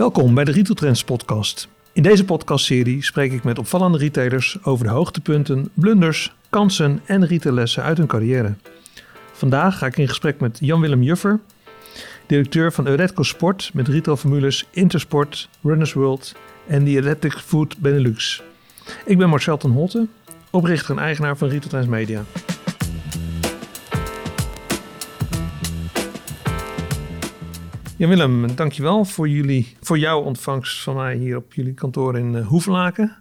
Welkom bij de Retail Trends podcast. In deze podcastserie spreek ik met opvallende retailers over de hoogtepunten, blunders, kansen en retaillessen uit hun carrière. Vandaag ga ik in gesprek met Jan-Willem Juffer, directeur van Euretco Sport met retailformules Intersport, Runners World en The Athletic Food Benelux. Ik ben Marcel ten Holte, oprichter en eigenaar van Retail Trends Media. Ja, Willem, dankjewel voor, jullie, voor jouw ontvangst van mij hier op jullie kantoor in uh, Hoevelaken.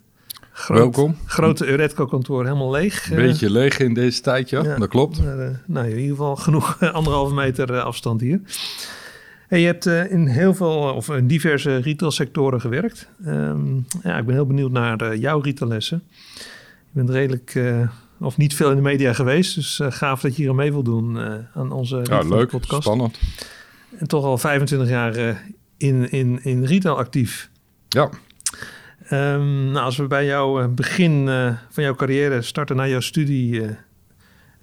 Groot, Welkom. Grote Euretco-kantoor, helemaal leeg. Een beetje leeg in deze tijd, ja. Dat klopt. Maar, uh, nou, in ieder geval genoeg anderhalve meter afstand hier. Hey, je hebt in heel veel, of in diverse retailsectoren gewerkt. Um, ja, ik ben heel benieuwd naar jouw retaillessen. Je bent redelijk of niet veel in de media geweest. Dus gaaf dat je hier aan mee wil doen aan onze ja, leuk, podcast. spannend. En toch al 25 jaar uh, in, in, in retail actief. Ja. Um, nou, als we bij jouw begin van jouw carrière starten na jouw studie...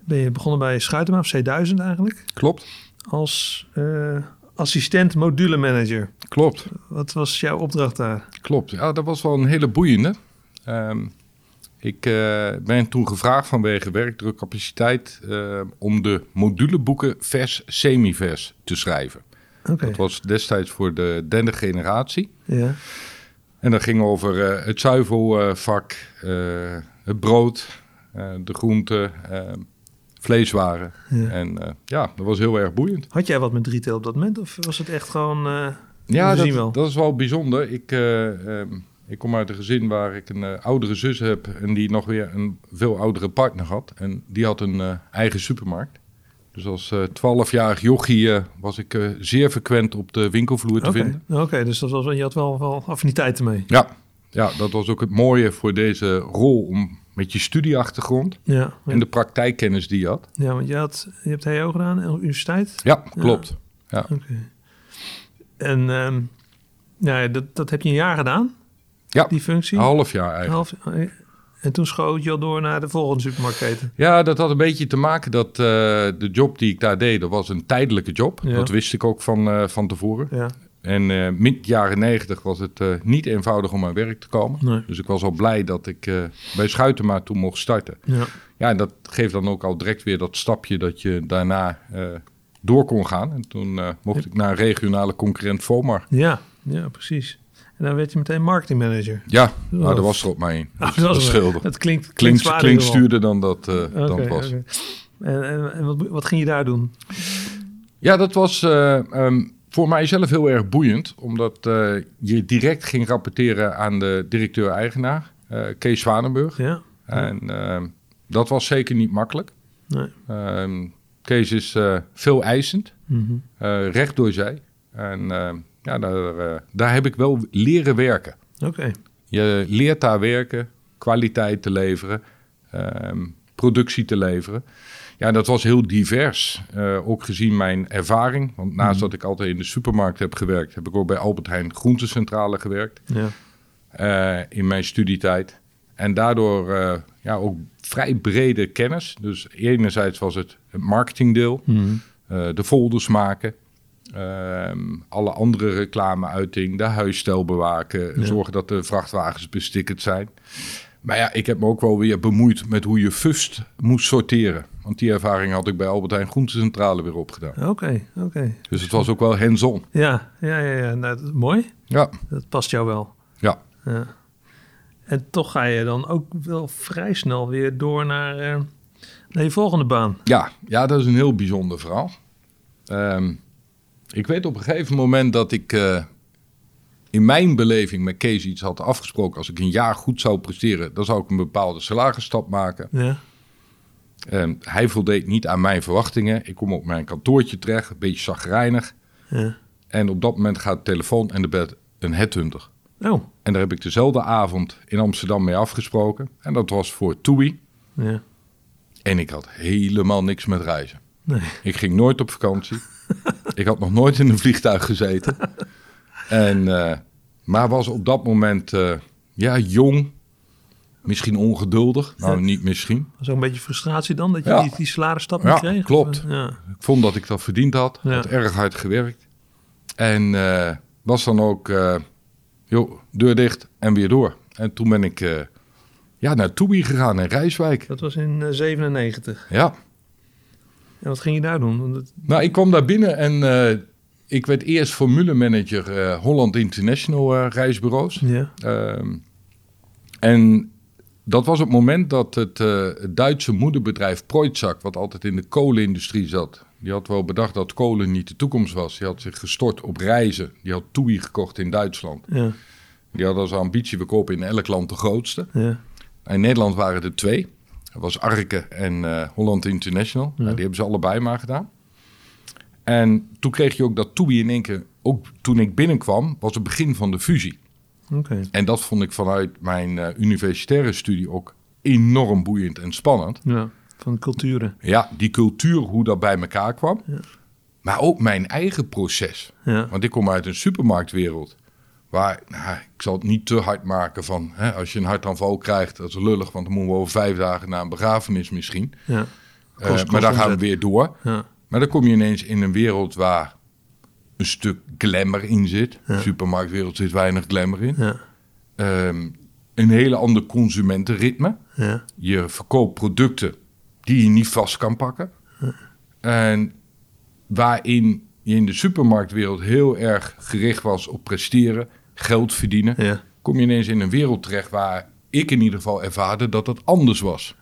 ben je begonnen bij Schuitema, of C1000 eigenlijk? Klopt. Als assistent module manager. Klopt. Wat was jouw opdracht daar? Klopt. Ja, dat was wel een hele boeiende. Um, ik uh, ben toen gevraagd vanwege werkdrukcapaciteit uh, om de moduleboeken vers semi-vers te schrijven. Okay. Dat was destijds voor de derde generatie. Ja. En dat ging over uh, het zuivelvak, het brood, de groenten, vleeswaren. Ja. En ja, dat was heel erg boeiend. Had jij wat met retail op dat moment of was het echt gewoon... ja, dat, dat, is wel bijzonder. Ik... Ehm, ik kom uit een gezin waar ik een uh, oudere zus heb en die nog weer een veel oudere partner had. En die had een uh, eigen supermarkt. Dus als twaalfjarig uh, jochie was ik zeer frequent op de winkelvloer te okay. vinden. Oké, dus dat was, je had wel, wel affiniteiten mee. Ja. ja, dat was ook het mooie voor deze rol om met je studieachtergrond ja, en de praktijkkennis die je had. Ja, want je, had, je hebt HO gedaan, universiteit? Ja, klopt. Ja. Oké. En um, ja, dat, dat heb je een jaar gedaan? Ja, die functie? Een half jaar eigenlijk. Half, en toen schoot je al door naar de volgende supermarktketen? Ja, dat had een beetje te maken dat uh, de job die ik daar deed, dat was een tijdelijke job. Ja. Dat wist ik ook van, uh, van tevoren. Ja. En uh, mid jaren negentig was het niet eenvoudig om aan werk te komen. Nee. Dus ik was al blij dat ik bij Schuitema toen mocht starten. Ja. ja, en dat geeft dan ook al direct weer dat stapje dat je daarna door kon gaan. En toen mocht ik naar een regionale concurrent Vomar. Ja, ja precies. En dan werd je meteen marketingmanager. Ja, nou, dat was er op mij in. Dat, klinkt, klinkt, klinkt, klinkt stuurder dan dat, uh, okay, dan het was. Okay. En, en, en wat, wat, ging je daar doen? Ja, dat was uh, um, voor mijzelf heel erg boeiend. Omdat uh, je direct ging rapporteren aan de directeur-eigenaar, Kees Zwanenburg. Ja. En ehm, dat was zeker niet makkelijk. Nee. Um, Kees is veel eisend, mm -hmm. recht door zij. En ja, daar, uh, daar heb ik wel leren werken. Oké. Okay. Je leert daar werken, kwaliteit te leveren, um, productie te leveren. Ja, dat was heel divers. Uh, ook gezien mijn ervaring. Want naast mm. dat ik altijd in de supermarkt heb gewerkt, heb ik ook bij Albert Heijn Groentecentrale gewerkt. Ja. Uh, in mijn studietijd. En daardoor uh, ja, ook vrij brede kennis. Dus enerzijds was het het marketingdeel, mm. de folders maken, Um, alle andere reclameuiting, de huisstijl bewaken, Ja. zorgen dat de vrachtwagens bestikkerd zijn. Maar ja, ik heb me ook wel weer bemoeid met hoe je fust moest sorteren. Want die ervaring had ik bij Albert Heijn Groentecentrale weer opgedaan. Oké, oké. Dus het was ook wel hands-on. Ja, ja, ja, ja. Nou, dat is mooi. Ja, Dat past jou wel. ja. Ja. En toch ga je dan ook wel vrij snel weer door naar, eh, naar je volgende baan. Ja, ja, dat is een heel bijzonder verhaal. Ehm, ik weet op een gegeven moment dat ik eh, in mijn beleving met Kees iets had afgesproken. Als ik een jaar goed zou presteren, dan zou ik een bepaalde salarisstap maken. Ja. En hij voldeed niet aan mijn verwachtingen. Ik kom op mijn kantoortje terecht, een beetje zagrijnig. Ja. En op dat moment gaat de telefoon en er werd een headhunter. Oh, En daar heb ik dezelfde avond in Amsterdam mee afgesproken. En dat was voor TUI. ja. En ik had helemaal niks met reizen. Nee. Ik ging nooit op vakantie. ik had nog nooit in een vliegtuig gezeten. En, eh, maar was op dat moment eh, ja, jong. Misschien ongeduldig. Nou, niet misschien. Zo'n een beetje frustratie dan, dat je Ja. die, die salarisstap Ja, niet kreeg? klopt. Ja. Ik vond dat ik dat verdiend had. Ja. Had erg hard gewerkt. En eh, was dan ook, joh, deur dicht en weer door. En toen ben ik ja, naar Toei gegaan in Rijswijk. Dat was in eh, 97. Ja, En wat ging je daar doen? Het- nou ik kwam daar binnen en eh, ik werd eerst formulemanager eh Holland International eh, reisbureaus. ja. Ehm, en dat was het moment dat het, het Duitse moederbedrijf Preutzak, wat altijd in de kolenindustrie zat, die had wel bedacht dat kolen niet de toekomst was. Die had zich gestort op reizen. Die had TUI gekocht in Duitsland. Ja. Die had als ambitie, we kopen in elk land de grootste. Ja. In Nederland waren er twee. Dat was Arke en eh, Holland International. Nou, die hebben ze allebei maar gedaan. En toen kreeg je ook dat TUI in één keer, ook toen ik binnenkwam, was het begin van de fusie. Oké. En dat vond ik vanuit mijn eh, universitaire studie ook enorm boeiend en spannend. Ja. Van de culturen. Ja, die cultuur, hoe dat bij elkaar kwam. Ja. Maar ook mijn eigen proces. Ja. Want ik kom uit een supermarktwereld. Waar, nou, ik zal het niet te hard maken van... Hè, als je een hartaanval krijgt, dat is lullig... want dan moeten we over vijf dagen naar een begrafenis misschien. Ja. Eh, Kost- maar dan kost gaan we weer door. Ja. Maar dan kom je ineens in een wereld waar een stuk glamour in zit. Ja. Supermarktwereld zit weinig glamour in. Ja. Ehm, een hele ander consumentenritme. Ja. Je verkoopt producten die je niet vast kan pakken. En waarin je in de supermarktwereld heel erg gericht was op presteren, geld verdienen, Ja. kom je ineens in een wereld terecht waar ik in ieder geval ervaarde dat het anders was.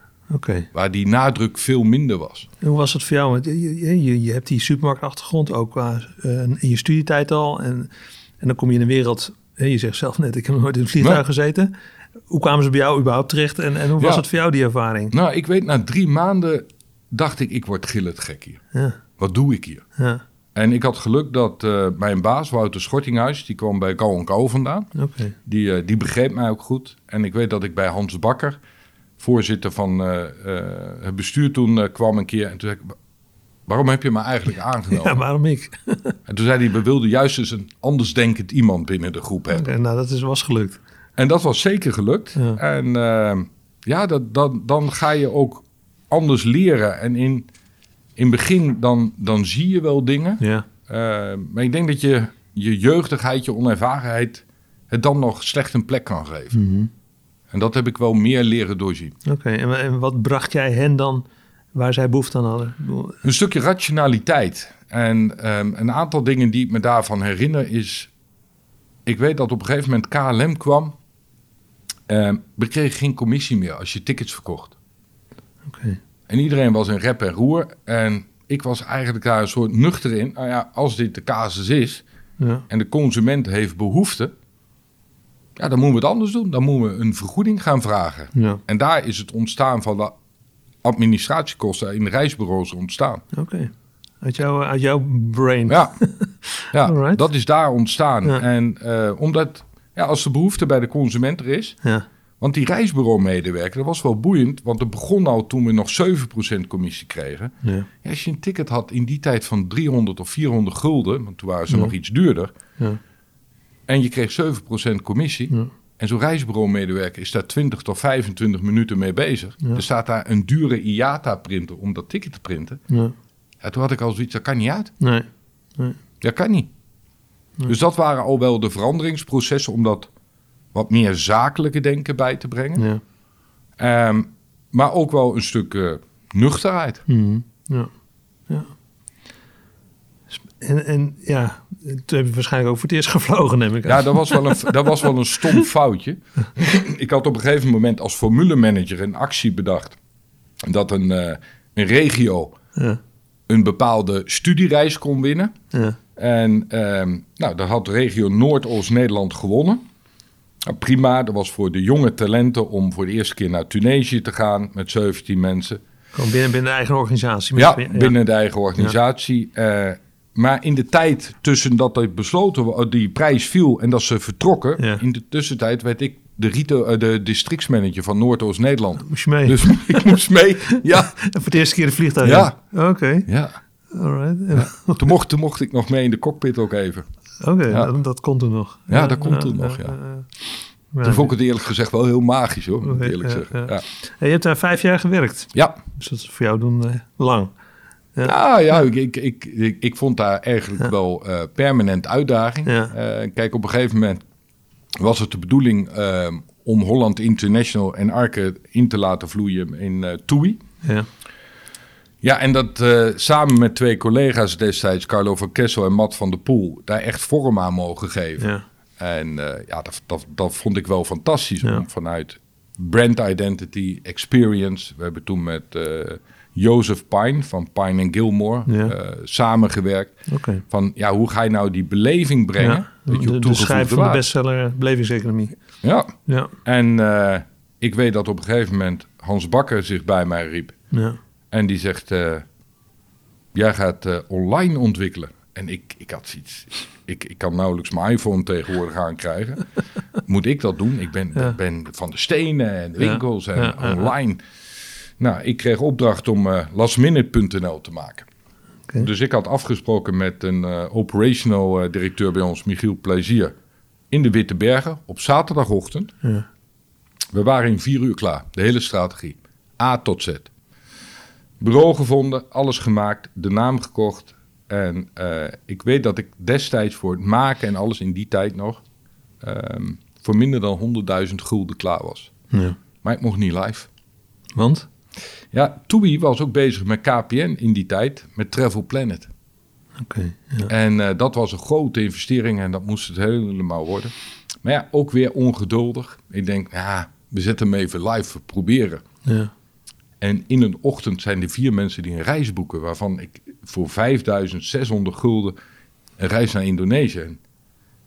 Waar die nadruk veel minder was. En hoe was het voor jou? Je, je, hebt die supermarktachtergrond ook qua, eh, in je studietijd al. En, en dan kom je in een wereld... hè, Je zegt zelf net, ik heb nooit in een vliegtuig Nee. gezeten. Hoe kwamen ze bij jou überhaupt terecht? En, en hoe was het voor jou, die ervaring? Nou, ik weet, na drie maanden dacht ik, ik word gillend gek hier. Ja. Wat doe ik hier? Ja. En ik had geluk dat eh, mijn baas, Wouter Schortinghuis, die kwam bij Kou Kou vandaan. Die, eh, die begreep mij ook goed. En ik weet dat ik bij Hans Bakker, voorzitter van eh, het bestuur toen, kwam een keer. En toen zei ik, waarom heb je me eigenlijk aangenomen? Ja, waarom ik? En toen zei hij, we wilden juist eens een andersdenkend iemand binnen de groep hebben. Oké, nou, dat is, was gelukt. En dat was zeker gelukt. Ja. En ja, dat, dat, dan ga je ook anders leren. En in, in het begin, dan, dan zie je wel dingen. Ja. Eh, maar ik denk dat je je jeugdigheid, je onervarenheid... het dan nog slecht een plek kan geven. Mhm. En dat heb ik wel meer leren doorzien. Oké, en, en wat bracht jij hen dan waar zij behoefte aan hadden? Een stukje rationaliteit. En ehm, een aantal dingen die ik me daarvan herinner is... Ik weet dat op een gegeven moment KLM kwam. Ehm, we kregen geen commissie meer als je tickets verkocht. Oké. En iedereen was in rep en roer. En ik was eigenlijk daar een soort nuchter in. Nou ja, als dit de casus is Ja. en de consument heeft behoefte... Ja, dan moeten we het anders doen. Dan moeten we een vergoeding gaan vragen. Ja. En daar is het ontstaan van de administratiekosten in de reisbureaus ontstaan. Oké. Uit, jouw, uit jouw brain. Ja, ja Alright. dat is daar ontstaan. Ja. En eh, omdat, ja, als de behoefte bij de consument er is... Ja. Want die reisbureau-medewerker, dat was wel boeiend. Want het begon al toen we nog 7% commissie kregen. Ja. Ja, als je een ticket had in die tijd van 300 of 400 gulden... want toen waren ze Ja. nog iets duurder... Ja. en je kreeg 7% commissie... En zo'n reisbureau-medewerker is daar 20 tot 25 minuten mee bezig... Er staat daar een dure IATA-printer om dat ticket te printen... Ja. Toen had ik al zoiets, dat kan niet uit. Nee. Dat kan niet. Dus dat waren al wel de veranderingsprocessen om dat wat meer zakelijke denken bij te brengen. Ja. Ehm, maar ook wel een stuk eh, nuchterheid. Mhm. Ja. ja. En, en ja, toen heb je waarschijnlijk ook voor het eerst gevlogen, neem ik aan. Ja, dat was wel een, dat was wel een stom foutje. ik had op een gegeven moment als formulemanager een actie bedacht. Dat een, eh, een regio Ja. een bepaalde studiereis kon winnen. Ja. En ehm, nou, dat had de regio Noordoost-Nederland gewonnen. Nou, prima, dat was voor de jonge talenten om voor de eerste keer naar Tunesië te gaan met 17 mensen. Gewoon binnen, binnen de eigen organisatie. Ja, binnen de eigen organisatie. Eh, maar in de tijd tussen dat het besloten die prijs viel en dat ze vertrokken, Ja. in de tussentijd werd ik de, retail, eh, de districtsmanager van Noordoost-Nederland. Moest je mee? Dus ik moest mee. Ja, En voor de eerste keer de vliegtuig Ja. Oké, ja. Alright. En- Toen, mocht, toen mocht ik nog mee in de cockpit ook even. Oké, Ja. dat, dat kon toen nog. Ja, dat kon toen nog, ja. ja. Toen vond ik het eerlijk gezegd wel heel magisch hoor, moet eerlijk zeggen. ja. Je hebt daar vijf jaar gewerkt. ja, Dus dat is voor jou doen eh, lang. Ja. Nou ja, ik, ik, ik, ik, ik vond daar eigenlijk wel eh, permanent uitdaging. Ja. Eh, kijk, op een gegeven moment was het de bedoeling om Holland International en Arke in te laten vloeien in TUI. Ja. En dat eh, samen met twee collega's destijds, Carlo van Kessel en Matt van der Poel, daar echt vorm aan mogen geven. Ja. En eh, ja, dat, dat, dat vond ik wel fantastisch. Ja. Om vanuit brand identity, experience. We hebben toen met eh Joseph Pine van Pine Gilmore Ja. samengewerkt. Oké. Van ja, hoe ga je nou die beleving brengen? Ja. dat je De, de schrijver van de bestseller Belevingseconomie. Ja, Ja. en ik weet dat op een gegeven moment Hans Bakker zich bij mij riep. Ja. En die zegt, eh, jij gaat eh, online ontwikkelen. En ik, ik had zoiets, ik, ik kan nauwelijks mijn iPhone tegenwoordig aankrijgen. Moet ik dat doen? Ik ben, Ja. ben van de stenen en winkels en Ja, ja, ja. online. Nou, ik kreeg opdracht om eh lastminute.nl te maken. Dus ik had afgesproken met een operational directeur bij ons, Michiel Plezier, in de Witte Bergen op zaterdagochtend. Ja. We waren in vier uur klaar, de hele strategie. A tot Z. Bureau gevonden, alles gemaakt, de naam gekocht. En eh, ik weet dat ik destijds voor het maken en alles in die tijd nog... ehm, voor minder dan 100.000 gulden klaar was. ja. Maar ik mocht niet live. Want? Ja, TUI was ook bezig met KPN in die tijd, met Travel Planet. Oké. Ja. En eh, dat was een grote investering en dat moest het helemaal worden. Maar ja, ook weer ongeduldig. Ik denk, ja, we zetten hem even live, we proberen. Ja. En in een ochtend zijn er vier mensen die een reis boeken, waarvan ik voor 5600 gulden een reis naar Indonesië.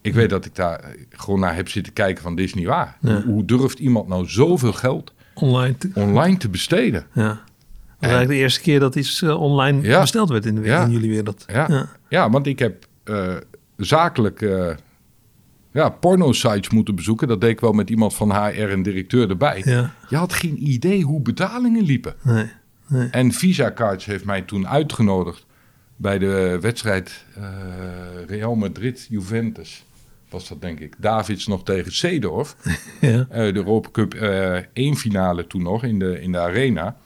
Ik weet dat ik daar gewoon naar heb zitten kijken van dit is niet waar. Ja. Hoe, durft iemand nou zoveel geld Online. te- online te besteden? Ja. Dat was eigenlijk de eerste keer dat iets eh, online Ja. besteld werd in, de, Ja. jullie wereld. Ja, Ja. ja. want ik heb eh, zakelijk eh, ja, porno-sites moeten bezoeken. Dat deed ik wel met iemand van HR en directeur erbij. Ja. Je had geen idee hoe betalingen liepen. Nee. nee. En Visa Cards heeft mij toen uitgenodigd bij de wedstrijd eh, Real Madrid-Juventus. Was dat denk ik. Davids nog tegen Seedorf. Ja. Eh, de Europa Cup eh 1 finale toen nog in de, in de arena.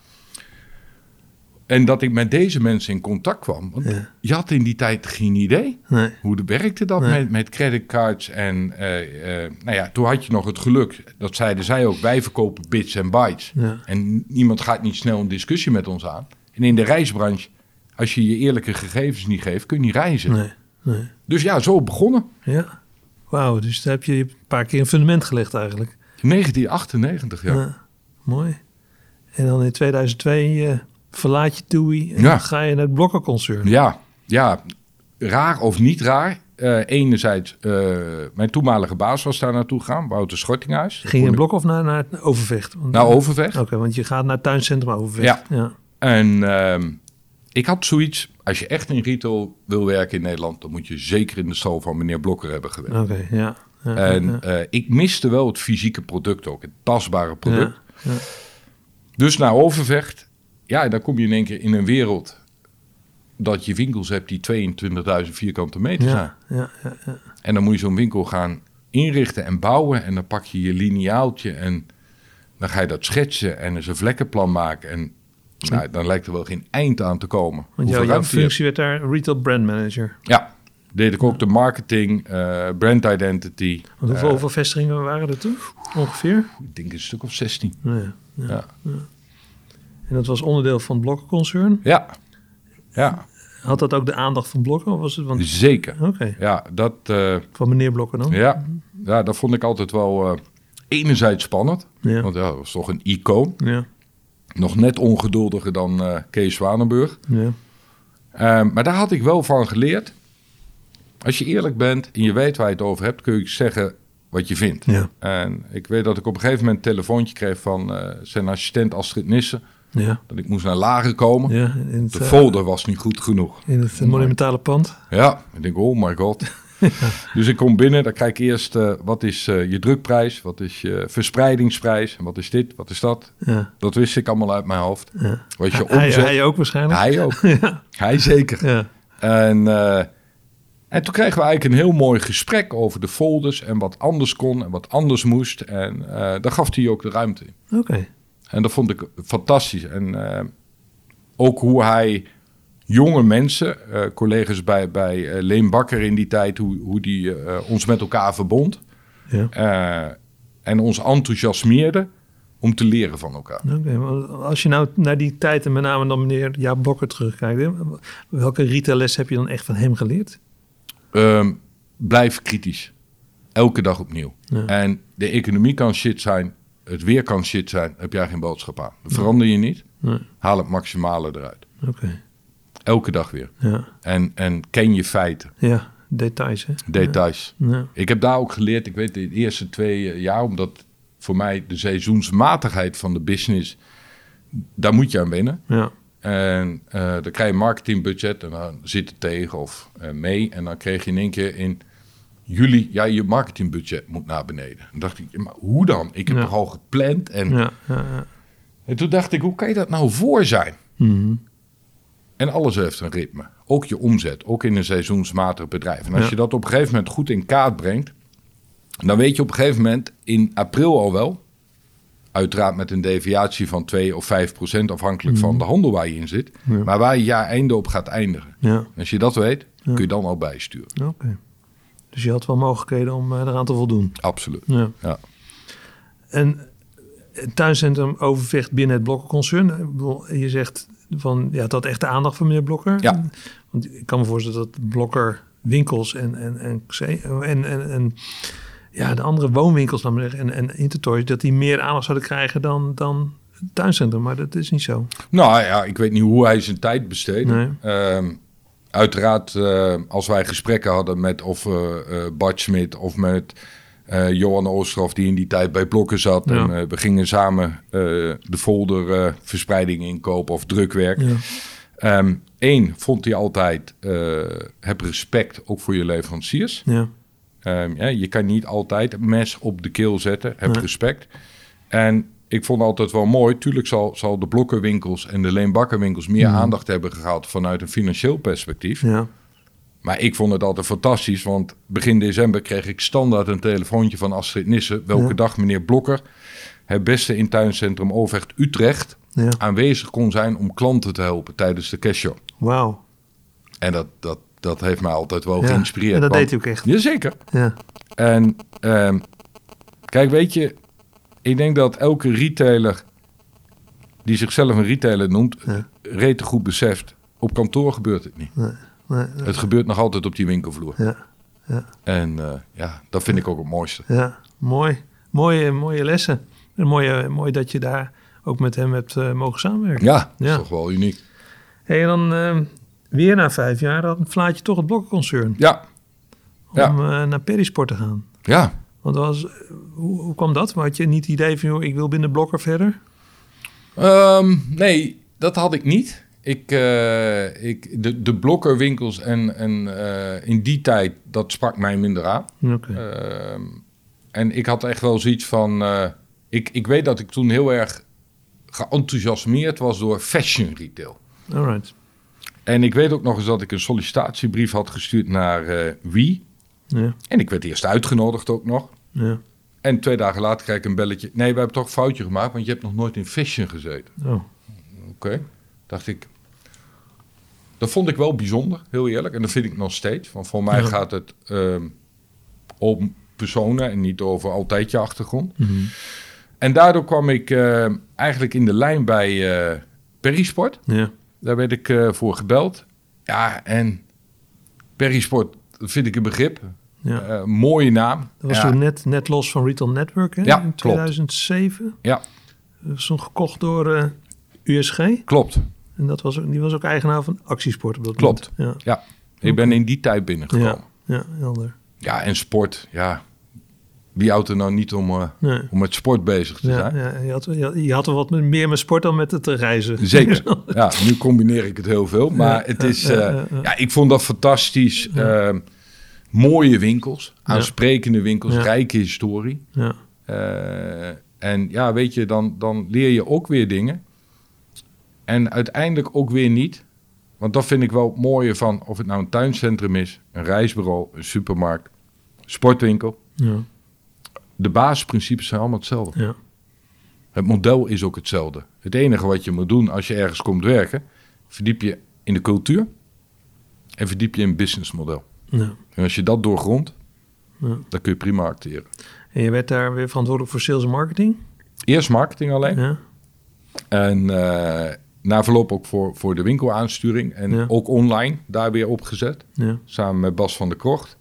En dat ik met deze mensen in contact kwam. Want Ja. je had in die tijd geen idee. Nee. Hoe de werkte dat Nee. met, met creditcards? En eh, eh, nou ja, toen had je nog het geluk. Dat zeiden zij ook. Wij verkopen bits en bytes. Ja. En niemand gaat niet snel een discussie met ons aan. En in de reisbranche, als je je eerlijke gegevens niet geeft, kun je niet reizen. Nee. Dus ja, zo begonnen. Ja. Wauw, dus daar heb je een paar keer een fundament gelegd eigenlijk. 1998, ja. Ja. Mooi. En dan in 2002 eh, verlaat je TUI en Ja. dan ga je naar het blokkenconcern. Ja, ja, raar of niet raar. Eh, enerzijds, eh, mijn toenmalige baas was daar naartoe gegaan, Wouter Schortinghuis. Ging je in blok of naar, naar Overvecht? Want, Naar Overvecht. Oké, want je gaat naar het tuincentrum Overvecht. Ja. ja. En ehm, ik had zoiets, als je echt in retail wil werken in Nederland, dan moet je zeker in de stal van meneer Blokker hebben gewerkt. Oké, ja. ja, En eh, ik miste wel het fysieke product ook, het tastbare product. ja. Dus naar Overvecht, ja, dan kom je in één keer in een wereld dat je winkels hebt die 22.000 vierkante meter zijn. Ja, ja, ja, ja. En dan moet je zo'n winkel gaan inrichten en bouwen. En dan pak je je lineaaltje en dan ga je dat schetsen en eens een vlekkenplan maken. En nou, dan lijkt er wel geen eind aan te komen. Want jouw, functie werd daar retail brand manager. Ja, deed ik ook de marketing, eh, brand identity. Want hoeveel, Eh, hoeveel vestigingen waren er toen? Ongeveer? ik denk een stuk of 16. Ja. ja. En dat was onderdeel van het blokkenconcern. ja, ja Had dat ook de aandacht van Blokken? Of was het want... zeker. Oké, Ja, dat, eh, van meneer Blokken dan? ja, ja, dat vond ik altijd wel eh, enerzijds spannend. Ja. Want ja, dat was toch een icoon. Ja, Nog net ongeduldiger dan eh, Kees Zwanenburg. ja. Ehm, maar daar had ik wel van geleerd. Als je eerlijk bent en je weet waar je het over hebt, kun je zeggen wat je vindt. Ja, En ik weet dat ik op een gegeven moment een telefoontje kreeg van zijn assistent Astrid Nissen. Ja. Dat ik moest naar Lager komen. ja het, De eh, folder was niet goed genoeg. in het monumentale pand. Ja, ik denk, oh my god. dus ik kom binnen, dan kijk ik eerst, eh, wat is eh, je drukprijs? Wat is je verspreidingsprijs? En wat is dit? Wat is dat? Ja, Dat wist ik allemaal uit mijn hoofd. ja. Wat je Hij, omzet. hij ook waarschijnlijk? Hij ook. Hij zeker. ja. En, en toen kregen we eigenlijk een heel mooi gesprek over de folders en wat anders kon en wat anders moest. En daar gaf hij ook de ruimte in. oké. En dat vond ik fantastisch. En eh, ook hoe hij jonge mensen, eh, collega's bij, bij eh, Leen Bakker in die tijd, hoe, hoe die ons met elkaar verbond. Ja. en ons enthousiasmeerde om te leren van elkaar. Als je nou naar die tijd en met name dan meneer Jaap Blokker terugkijkt, hè, welke retaillessen heb je dan echt van hem geleerd? Ehm, blijf kritisch. Elke dag opnieuw. Ja. En de economie kan shit zijn, het weer kan shit zijn, heb jij geen boodschap aan. Dat verander je niet, Nee. haal het maximale eruit. Oké, Elke dag weer. ja. En, en ken je feiten, Ja, details hè? details. Ja. Ik heb daar ook geleerd, ik weet de eerste twee eh, jaar, omdat voor mij de seizoensmatigheid van de business, daar moet je aan wennen. Ja, En eh, dan krijg je een marketingbudget en dan zit het tegen of eh, mee. En dan kreeg je in één keer in juli, ja, je marketingbudget moet naar beneden. Dan dacht ik, maar hoe dan? Ik heb Ja. toch al gepland. En, ja, ja. ja. en toen dacht ik, hoe kan je dat nou voor zijn? Mhm. En alles heeft een ritme. Ook je omzet, ook in een seizoensmatig bedrijf. En als je dat op een gegeven moment goed in kaart brengt, dan weet je op een gegeven moment in april al wel, uiteraard met een deviatie van 2 of 5 procent afhankelijk van de handel waar je in zit, Mhm. Maar waar je jaar einde op gaat eindigen. ja. Als je dat weet, kun je dan al bijsturen. oké. Dus je had wel mogelijkheden om eh, eraan te voldoen. Absoluut. Ja. Ja. En het tuincentrum overvecht binnen het Blokker-concern. Je zegt van, ja, had echt de aandacht van meneer Blokker. Ja. Want ik kan me voorstellen dat Blokker winkels en, en, en, en, en, en ja, de andere woonwinkels maar zeggen, en, en Intertoys, dat die meer aandacht zouden krijgen dan, dan het tuincentrum. Maar dat is niet zo. Nou ja, ik weet niet hoe hij zijn tijd besteedt. Nee. Ehm, uiteraard, eh, als wij gesprekken hadden met of eh, Bart Smit of met Johan Oosterhoff, die in die tijd bij Blokken zat. Ja. En we gingen samen de folder eh, verspreiding inkopen of drukwerk. Ja. Ehm Eén, vond hij altijd, heb respect ook voor je leveranciers. Ja. Ehm, ja, je kan niet altijd een mes op de keel zetten. Heb Nee. respect. En ik vond altijd wel mooi. Tuurlijk zal, zal de blokkenwinkels en de leenbakkerwinkels meer Mhm. aandacht hebben gehad vanuit een financieel perspectief. ja. Maar ik vond het altijd fantastisch. Want begin december kreeg ik standaard een telefoontje van Astrid Nissen. Welke Ja. dag meneer Blokker het beste in tuincentrum Overvecht Utrecht ja. aanwezig kon zijn om klanten te helpen tijdens de cashtshow. Wauw. En dat, dat, dat heeft mij altijd wel Ja. geïnspireerd. En dat want- deed hij ook echt. Jazeker. Ja. En ehm, kijk, weet je, ik denk dat elke retailer die zichzelf een retailer noemt, Ja. rete goed beseft. Op kantoor gebeurt het niet. Nee, nee, nee. Het gebeurt nog altijd op die winkelvloer. Ja. Ja. En eh, ja, dat vind ik ook het mooiste. Ja, mooi. Mooie, mooie lessen. En mooi, eh, mooi dat je daar ook met hem hebt eh, mogen samenwerken. Ja, dat is toch wel uniek. Hey, en dan weer na vijf jaar, dan vlaat je toch het blokkenconcern Ja, om naar Perisport te gaan. ja. Want was, hoe, hoe kwam dat? Had je niet het idee van, joh, ik wil binnen Blokker verder? Ehm, nee, dat had ik niet. Ik, eh, ik, de, de blokkerwinkels en, en eh, in die tijd, dat sprak mij minder aan. Oké. Ehm, en ik had echt wel zoiets van. eh, ik, ik weet dat ik toen heel erg geenthousiasmeerd was door fashion retail. Alright. En ik weet ook nog eens dat ik een sollicitatiebrief had gestuurd naar Wie. Ja, En ik werd eerst uitgenodigd ook nog. ja. En twee dagen later krijg ik een belletje. Nee, we hebben toch een foutje gemaakt, want je hebt nog nooit in fashion gezeten. Oh, Oké, dacht ik. Dat vond ik wel bijzonder, heel eerlijk. En dat vind ik nog steeds. Want voor mij Ja. gaat het ehm, om personen en niet over altijd je achtergrond. mhm. En daardoor kwam ik eh, eigenlijk in de lijn bij eh Perisport. ja. Daar werd ik eh, voor gebeld. Ja, en Perisport, vind ik een begrip. Ja. Eh, mooie naam. Dat was ja, toen net, net los van Retail Network, hè? Ja, In klopt. 2007. Ja, Dat was toen gekocht door eh, USG. klopt. En dat was, ook- die was ook eigenaar van Actiesport op dat Klopt. moment. Ja, ik ben in die tijd binnengekomen. Ja, ja, helder. Ja, en sport, ja. Wie houdt er nou niet om, eh, Nee. om met sport bezig te Ja, zijn? ja, je, had, je, had, je had er wat meer met sport dan met het reizen. Zeker. Ja, nu combineer ik het heel veel. Maar Ja, het is, ja, ja, ja. ja, ik vond dat fantastisch. Mooie winkels, aansprekende winkels, rijke historie. ja, Eh, en ja, weet je, dan, dan leer je ook weer dingen. En uiteindelijk ook weer niet. Want dat vind ik wel het mooie van of het nou een tuincentrum is, een reisbureau, een supermarkt, sportwinkel. ja, De basisprincipes zijn allemaal hetzelfde. ja. Het model is ook hetzelfde. Het enige wat je moet doen als je ergens komt werken, verdiep je in de cultuur en verdiep je in het businessmodel. Ja. En als je dat doorgrondt, Ja. dan kun je prima acteren. En je werd daar weer verantwoordelijk voor sales en marketing? Eerst marketing alleen. Ja. En eh, na verloop ook voor, voor de winkelaansturing. En Ja. ook online daar weer opgezet. Ja. Samen met Bas van der Krocht.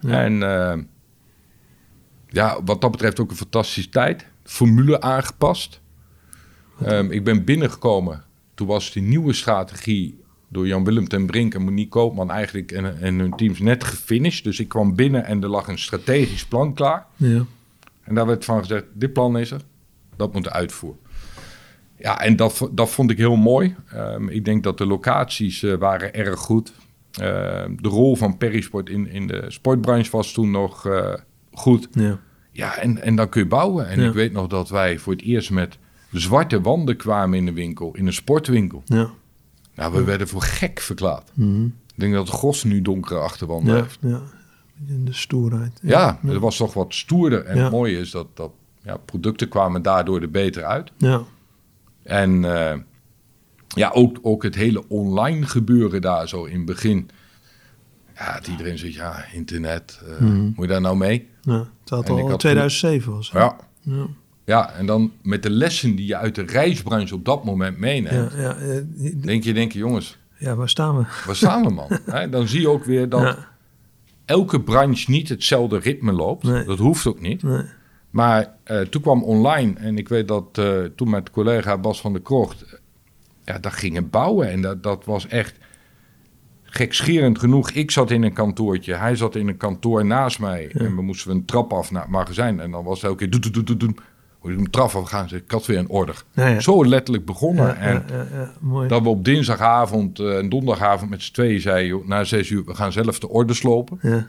En eh, ja, wat dat betreft ook een fantastische tijd. Formule aangepast. Ehm, ik ben binnengekomen. Toen was die nieuwe strategie door Jan-Willem ten Brink en Monique Koopman eigenlijk en, en hun teams net gefinished. Dus ik kwam binnen en er lag een strategisch plan klaar. Ja. En daar werd van gezegd, dit plan is er, dat moet uitvoeren. Ja, en dat, dat vond ik heel mooi. Ehm, ik denk dat de locaties eh, waren erg goed. Ehm, de rol van Perisport in, in de sportbranche was toen nog eh, goed. Ja. Ja, en, en dan kun je bouwen. En Ja. ik weet nog dat wij voor het eerst met zwarte wanden kwamen in de winkel, in een sportwinkel. Ja. Nou, we werden voor gek verklaard. Mhm. Ik denk dat Gos nu donkere achterwanden Ja. heeft. ja. In de stoerheid. Ja, het was toch wat stoerder. En het mooie is dat, dat ja, producten kwamen daardoor er beter uit. Ja. En eh, ja, ook, ook het hele online gebeuren daar zo in het begin. Ja, dat iedereen zegt, ja, internet, Mhm. moet je daar nou mee? ja. Het had En al had 2007 was. het. Ja. Ja. Ja, en dan met de lessen die je uit de reisbranche op dat moment meeneemt. Ja, ja, eh, Denk je, denk je, jongens, ja, waar staan we? waar staan we man? Dan zie je ook weer dat Ja. elke branche niet hetzelfde ritme loopt. Nee. Dat hoeft ook niet. Nee. Maar eh, toen kwam online en ik weet dat eh, toen met collega Bas van der Krocht, ja, dat gingen bouwen en dat, dat was echt gekscherend genoeg. Ik zat in een kantoortje, hij zat in een kantoor naast mij en we moesten een trap af naar het magazijn en dan was het elke keer doe doe doe af gaan, ik had weer. Ja, ja. Zo letterlijk begonnen Ja, en dat we op dinsdagavond eh, en donderdagavond met z'n tweeën zeiden, joh, na zes uur, we gaan zelf de orders lopen. Ja.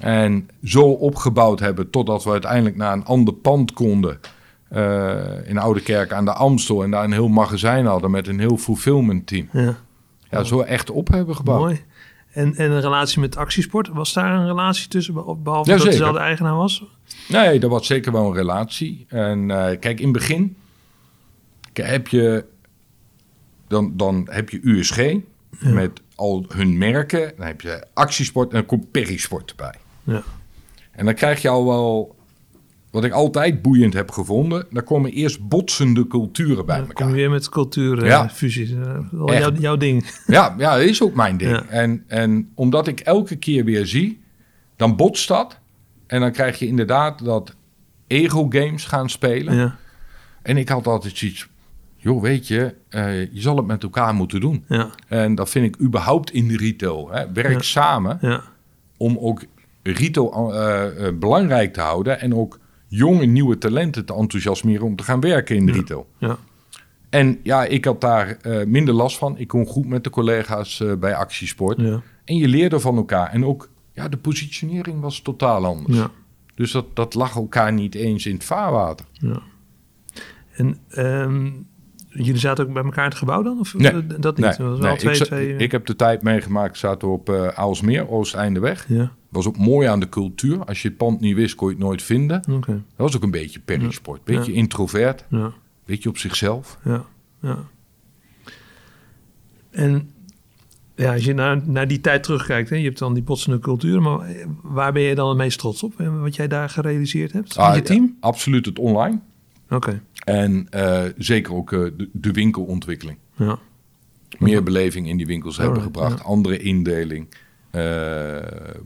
En zo opgebouwd hebben totdat we uiteindelijk naar een ander pand konden. eh, in Oude Kerk aan de Amstel. En daar een heel magazijn hadden met een heel fulfillment team. ja. Ja, zo echt op hebben gebouwd. Mooi. En, en een relatie met actiesport, was daar een relatie tussen, behalve dat Jazeker. het dezelfde eigenaar was? Nee, dat was zeker wel een relatie. En eh, kijk, in het begin heb je, dan, dan heb je USG met al hun merken. Dan heb je actiesport en dan komt Perisport erbij. Ja. En dan krijg je al wel, wat ik altijd boeiend heb gevonden, dan komen eerst botsende culturen bij Dan kom elkaar. je weer met cultuurfusies. Ja. Uh, fusies. Eh, wel Echt. jouw, jouw ding. Ja, ja, dat is ook mijn ding. Ja. En, en omdat ik elke keer weer zie, dan botst dat. En dan krijg je inderdaad dat ego-games gaan spelen. Ja. En ik had altijd zoiets, joh, weet je, eh, je zal het met elkaar moeten doen. Ja. En dat vind ik überhaupt in de retail. Hè. Werk Ja. samen Ja. om ook retail eh, eh, belangrijk te houden. En ook jonge, nieuwe talenten te enthousiasmeren om te gaan werken in de retail. Ja. En ja, ik had daar eh, minder last van. Ik kon goed met de collega's eh, bij Actiesport. Ja. En je leerde van elkaar. En ook, ja, de positionering was totaal anders. Ja. Dus dat, dat lag elkaar niet eens in het vaarwater. ja. En ehm, jullie zaten ook bij elkaar in het gebouw dan? Of Nee. dat niet? Nee, dat was nee, wel twee, ik, twee, ik heb de tijd meegemaakt, zaten we op eh Aalsmeer, Oosteindeweg. Ja, was ook mooi aan de cultuur. Als je het pand niet wist, kon je het nooit vinden. Dat was ook een beetje perisport. Beetje Ja. introvert, Ja, beetje op zichzelf. ja, ja. En ja, als je naar, naar die tijd terugkijkt, hè, je hebt dan die botsende cultuur, maar eh, waar ben je dan het meest trots op? Wat jij daar gerealiseerd hebt? Ah, je team? absoluut het online. Oké, En eh, zeker ook eh, de, de winkelontwikkeling. ja. Meer beleving in die winkels hebben gebracht. Andere indeling. Eh,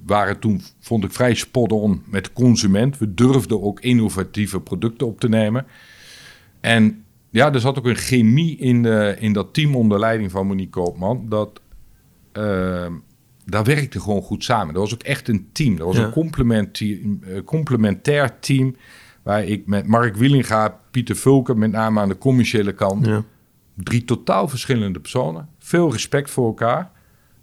waren toen, vond ik, vrij spot-on met de consument. We durfden ook innovatieve producten op te nemen. En ja, er zat ook een chemie in, de, in dat team onder leiding van Monique Koopman. Dat, eh, daar werkte gewoon goed samen. Dat was ook echt een team. Dat was Ja. een eh, complementair team. Waar ik met Mark Wielinga, Pieter Vulken, met name aan de commerciële kant. ja. Drie totaal verschillende personen. Veel respect voor elkaar.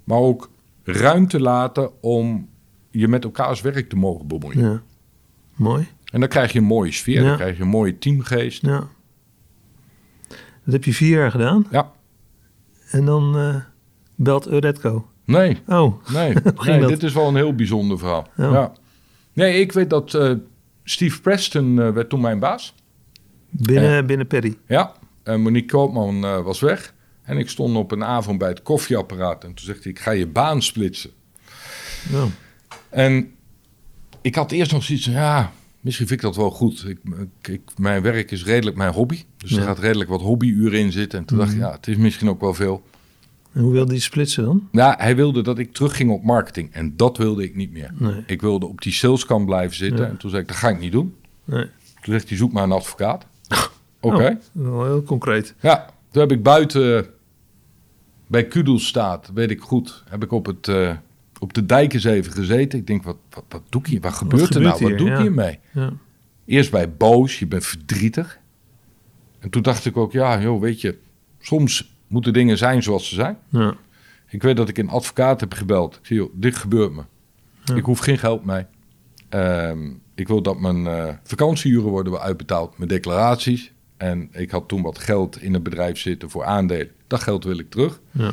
Maar ook ruimte laten om je met elkaars werk te mogen bemoeien. ja. Mooi. En dan krijg je een mooie sfeer. Ja. Dan krijg je een mooie teamgeest. Ja. Dat heb je vier jaar gedaan. Ja. En dan eh, belt Euretco. Nee, Oh, nee. nee dat? dit is wel een heel bijzonder verhaal. Ja. Ja. Nee, ik weet dat eh, Steve Preston eh, werd toen mijn baas. binnen, binnen Perry. Ja. En Monique Koopman was weg. En ik stond op een avond bij het koffieapparaat. En toen zegt hij, ik ga je baan splitsen. Ja. En ik had eerst nog zoiets van, ja, misschien vind ik dat wel goed. Ik, mijn werk is redelijk mijn hobby. Dus Ja. er gaat redelijk wat hobbyuren in zitten. En toen dacht ik, Mhm. ja, het is misschien ook wel veel. En hoe wilde hij splitsen dan? Nou, hij wilde dat ik terugging op marketing. En dat wilde ik niet meer. Nee. Ik wilde op die saleskant blijven zitten. Ja. En toen zei ik, dat ga ik niet doen. nee. Toen zegt hij, zoek maar een advocaat. Oké. Oh, heel concreet. Ja, toen heb ik buiten bij Kudelstaat, weet ik goed, heb ik op, het, eh, op de dijk eens even gezeten. Ik denk, wat, wat, wat doe ik hier? Wat gebeurt er gebeurt nou? Wat doe ik Ja. hiermee? Ja. Eerst bij boos, je bent verdrietig. En toen dacht ik ook, ja, joh, weet je, soms moeten dingen zijn zoals ze zijn. Ja. Ik weet dat ik een advocaat heb gebeld. Ik zie, joh, dit gebeurt me. Ik hoef geen geld mee. Ehm, ik wil dat mijn eh vakantieuren worden uitbetaald, mijn declaraties. En ik had toen wat geld in het bedrijf zitten voor aandelen. Dat geld wil ik terug. Ja.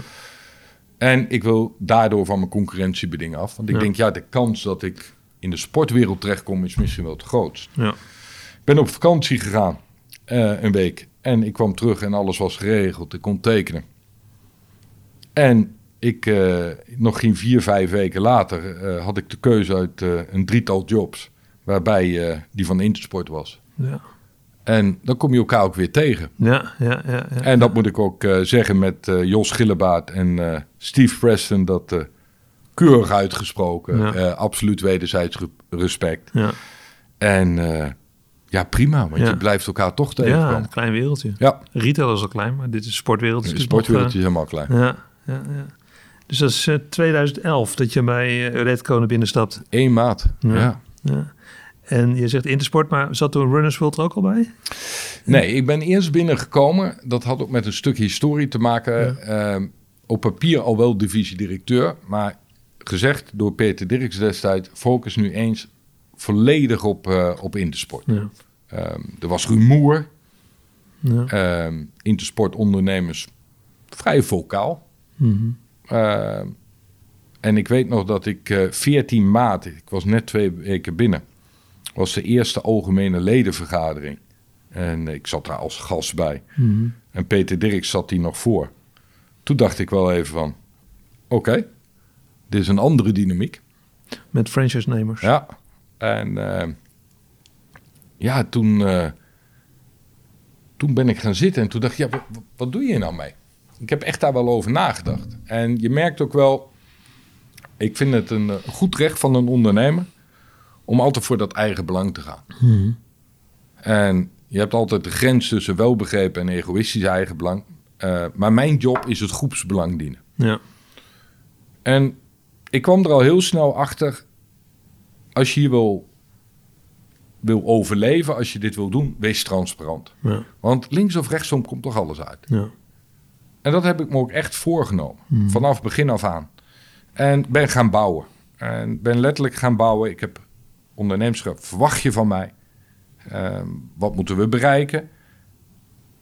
En ik wil daardoor van mijn concurrentiebedingen af. Want ik Ja. denk, ja, de kans dat ik in de sportwereld terechtkom is misschien wel te groot. Ja. Ik ben op vakantie gegaan, eh, een week. En ik kwam terug en alles was geregeld. Ik kon tekenen. En ik, eh, nog geen vier, vijf weken later eh, had ik de keuze uit een drietal jobs. Waarbij die van Intersport was. Ja. En dan kom je elkaar ook weer tegen. Ja. Ja. Ja. ja. En dat moet ik ook eh, zeggen met eh, Jos Gillebaard en eh, Steve Preston. Dat keurig uitgesproken. Ja. absoluut wederzijds re- respect. Ja. En ja, prima. Want Ja. je blijft elkaar toch ja, tegenkomen. een klein wereldje. Ja, Retail is al klein, maar dit is sportwereld. is de natuurlijk sportwereld nog, is helemaal klein. ja, ja, ja. Dus dat is eh, 2011 dat je bij uh, Redco naar binnen stapt. Eén maat. Ja. Ja. En je zegt Intersport, maar zat toen Runners World er ook al bij? Nee, ik ben eerst binnengekomen. Dat had ook met een stuk historie te maken. Ehm, op papier al wel divisiedirecteur. Maar gezegd door Peter Dirks destijds... focus nu eens volledig op, eh, op Intersport. Ja. Ehm, er was rumoer. ja. Ehm Intersport-ondernemers vrij vocaal. Mhm. En ik weet nog dat ik eh 14 maart, ik was net twee weken binnen, was de eerste algemene ledenvergadering. En ik zat daar als gast bij. Mhm. En Peter Dirks zat die nog voor. Toen dacht ik wel even van, oké, dit is een andere dynamiek. Met franchise-nemers. Ja. En eh, ja, toen, eh, toen ben ik gaan zitten en toen dacht ik, ja, wat, wat doe je nou mee? Ik heb echt daar wel over nagedacht. En je merkt ook wel, ik vind het een eh, goed recht van een ondernemer om altijd voor dat eigen belang te gaan. Mhm. En je hebt altijd de grens tussen welbegrepen en egoïstisch eigen belang. Eh, maar mijn job is het groepsbelang dienen. Ja. En ik kwam er al heel snel achter. Als je hier wil, wil overleven, als je dit wil doen, wees transparant. Ja. Want links of rechtsom komt toch alles uit. Ja. En dat heb ik me ook echt voorgenomen. Hmm. Vanaf begin af aan. En ben gaan bouwen. En ben letterlijk gaan bouwen. Ik heb ondernemerschap. Verwacht je van mij? Ehm, wat moeten we bereiken?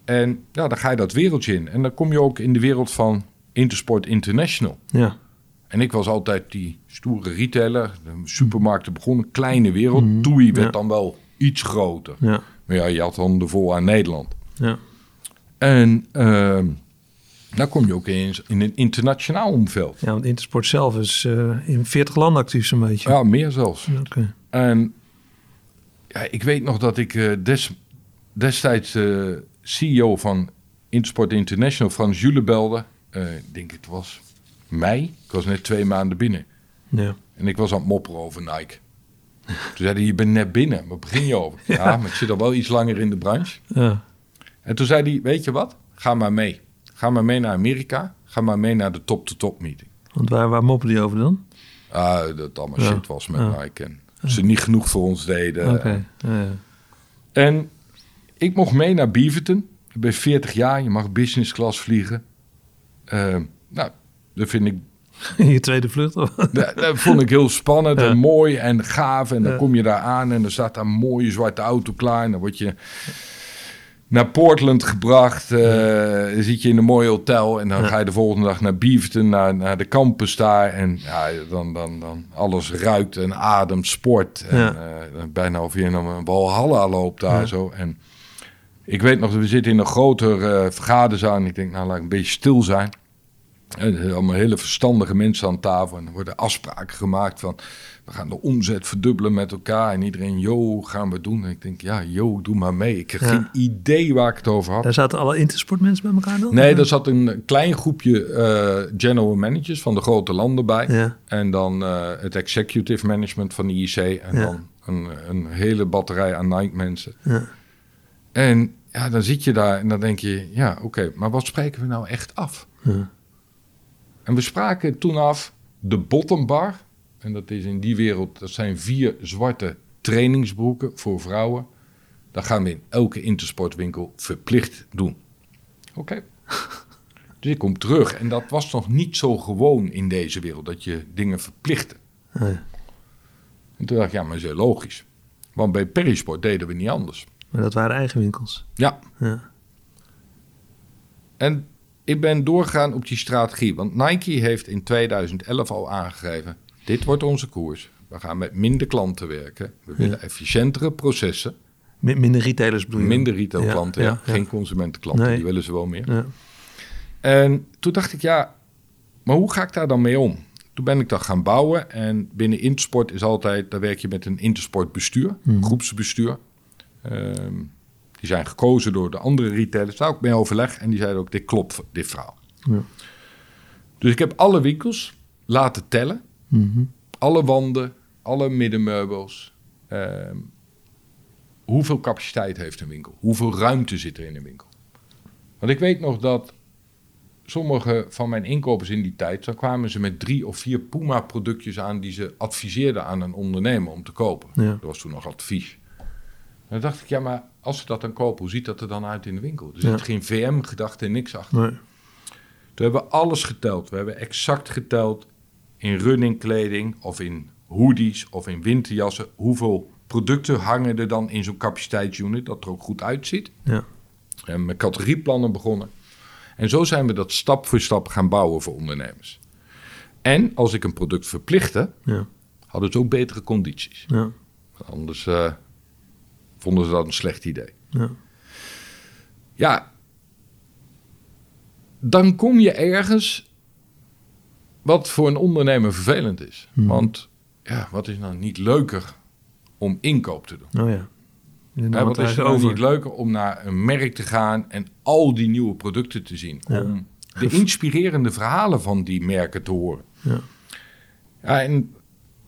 En ja, dan ga je dat wereldje in. En dan kom je ook in de wereld van Intersport International. Ja. En ik was altijd die stoere retailer. De supermarkten begonnen, kleine wereld. Mhm, Toei werd ja. dan wel iets groter. Ja. Maar ja, je had handen vol aan Nederland. Ja. En ehm dan kom je ook eens in een internationaal omveld. Ja, want Intersport zelf is eh, in 40 landen actief zo'n beetje. Ja, meer zelfs. Oké. En ja, ik weet nog dat ik eh, des, destijds de CEO van Intersport International, Frans Jule, belde. Eh, ik denk het was mei. Ik was net twee maanden binnen. Ja. En ik was aan het mopperen over Nike. Toen zei hij, je bent net binnen. Waar begin je over? Ja, maar ik zit al wel iets langer in de branche. Ja. En toen zei hij, weet je wat? Ga maar mee. Ga maar mee naar Amerika. Ga maar mee naar de top-to-top meeting. Want waar, waar moppen die over dan? Ah, dat het allemaal Ja. shit was met Ja. Nike. En ze niet genoeg voor ons deden. Ja. En ik mocht mee naar Beaverton. Ik ben 40 jaar, je mag business class vliegen. Eh, nou, dat vind ik Je tweede vlucht? of? Dat, dat vond ik heel spannend Ja. en mooi en gaaf. En dan Ja. kom je daar aan en dan staat daar een mooie zwarte auto klaar. En dan word je naar Portland gebracht. eh, dan zit je in een mooi hotel. En dan Ja. ga je de volgende dag naar Beaverton, naar, naar de campus daar. En ja, dan, dan, dan alles ruikt en ademt, sport. En Ja. eh, bijna of je een Walhalla loopt daar zo. En ik weet nog, we zitten in een grotere uh, vergaderzaal. En ik denk, nou, laat ik een beetje stil zijn. En allemaal hele verstandige mensen aan tafel. En er worden afspraken gemaakt van... we gaan de omzet verdubbelen met elkaar. En iedereen, yo, gaan we doen. En ik denk, ja, yo, doe maar mee. Ik heb geen idee waar ik het over had. Daar zaten alle Intersportmensen bij elkaar dan? Nee, daar zat een klein groepje uh, general managers van de grote landen bij. Ja. En dan uh, het executive management van de IC. En Ja. dan een, een hele batterij aan Nike mensen. Ja. En ja, dan zit je daar en dan denk je, ja, oké, maar wat spreken we nou echt af? En we spraken toen af de bottom bar. En dat is in die wereld, dat zijn vier zwarte trainingsbroeken voor vrouwen. Dat gaan we in elke intersportwinkel verplicht doen. Oké. dus ik kom terug en dat was nog niet zo gewoon in deze wereld, dat je dingen verplichtte. Nee. En toen dacht ik, ja, maar dat is heel logisch. Want bij Perisport deden we niet anders. Maar dat waren eigen winkels. Ja, Ja. En ik ben doorgegaan op die strategie. Want Nike heeft in 2011 al aangegeven: dit wordt onze koers. We gaan met minder klanten werken. We willen efficiëntere processen. Min- Minder retailers bedoel je? Minder retailklanten, Ja, ja, geen consumentenklanten. Nee. Die willen ze wel meer. Ja. En toen dacht ik, ja, maar hoe ga ik daar dan mee om? Toen ben ik dat gaan bouwen. En binnen Intersport is altijd, daar werk je met een Intersportbestuur, Mhm. groepsbestuur. Ehm, die zijn gekozen door de andere retailers. Daar ook mee overleg. En die zeiden ook, dit klopt, dit verhaal. Ja. Dus ik heb alle winkels laten tellen. Mhm. Alle wanden, alle middenmeubels. Ehm, hoeveel capaciteit heeft een winkel? Hoeveel ruimte zit er in een winkel? Want ik weet nog dat sommige van mijn inkopers in die tijd... dan kwamen ze met drie of vier Puma-productjes aan... die ze adviseerden aan een ondernemer om te kopen. Ja. Dat was toen nog advies. En dan dacht ik, ja, maar als ze dat dan kopen... hoe ziet dat er dan uit in de winkel? Er Ja. zit geen VM-gedachte en niks achter. Nee. Toen hebben we alles geteld. We hebben exact geteld in runningkleding of in hoodies of in winterjassen. Hoeveel producten hangen er dan in zo'n capaciteitsunit dat er ook goed uitziet. Ja. En met categorieplannen begonnen. En zo zijn we dat stap voor stap gaan bouwen voor ondernemers. En als ik een product verplichtte, Ja. hadden ze ook betere condities. Ja. Anders eh, vonden ze dat een slecht idee. Ja. Ja, dan kom je ergens wat voor een ondernemer vervelend is. Mhm. Want ja, wat is nou niet leuker om inkoop te doen? Oh ja. Wat is er nou niet leuker om naar een merk te gaan en al die nieuwe producten te zien? Ja. Om de inspirerende verhalen van die merken te horen. Ja. Ja, en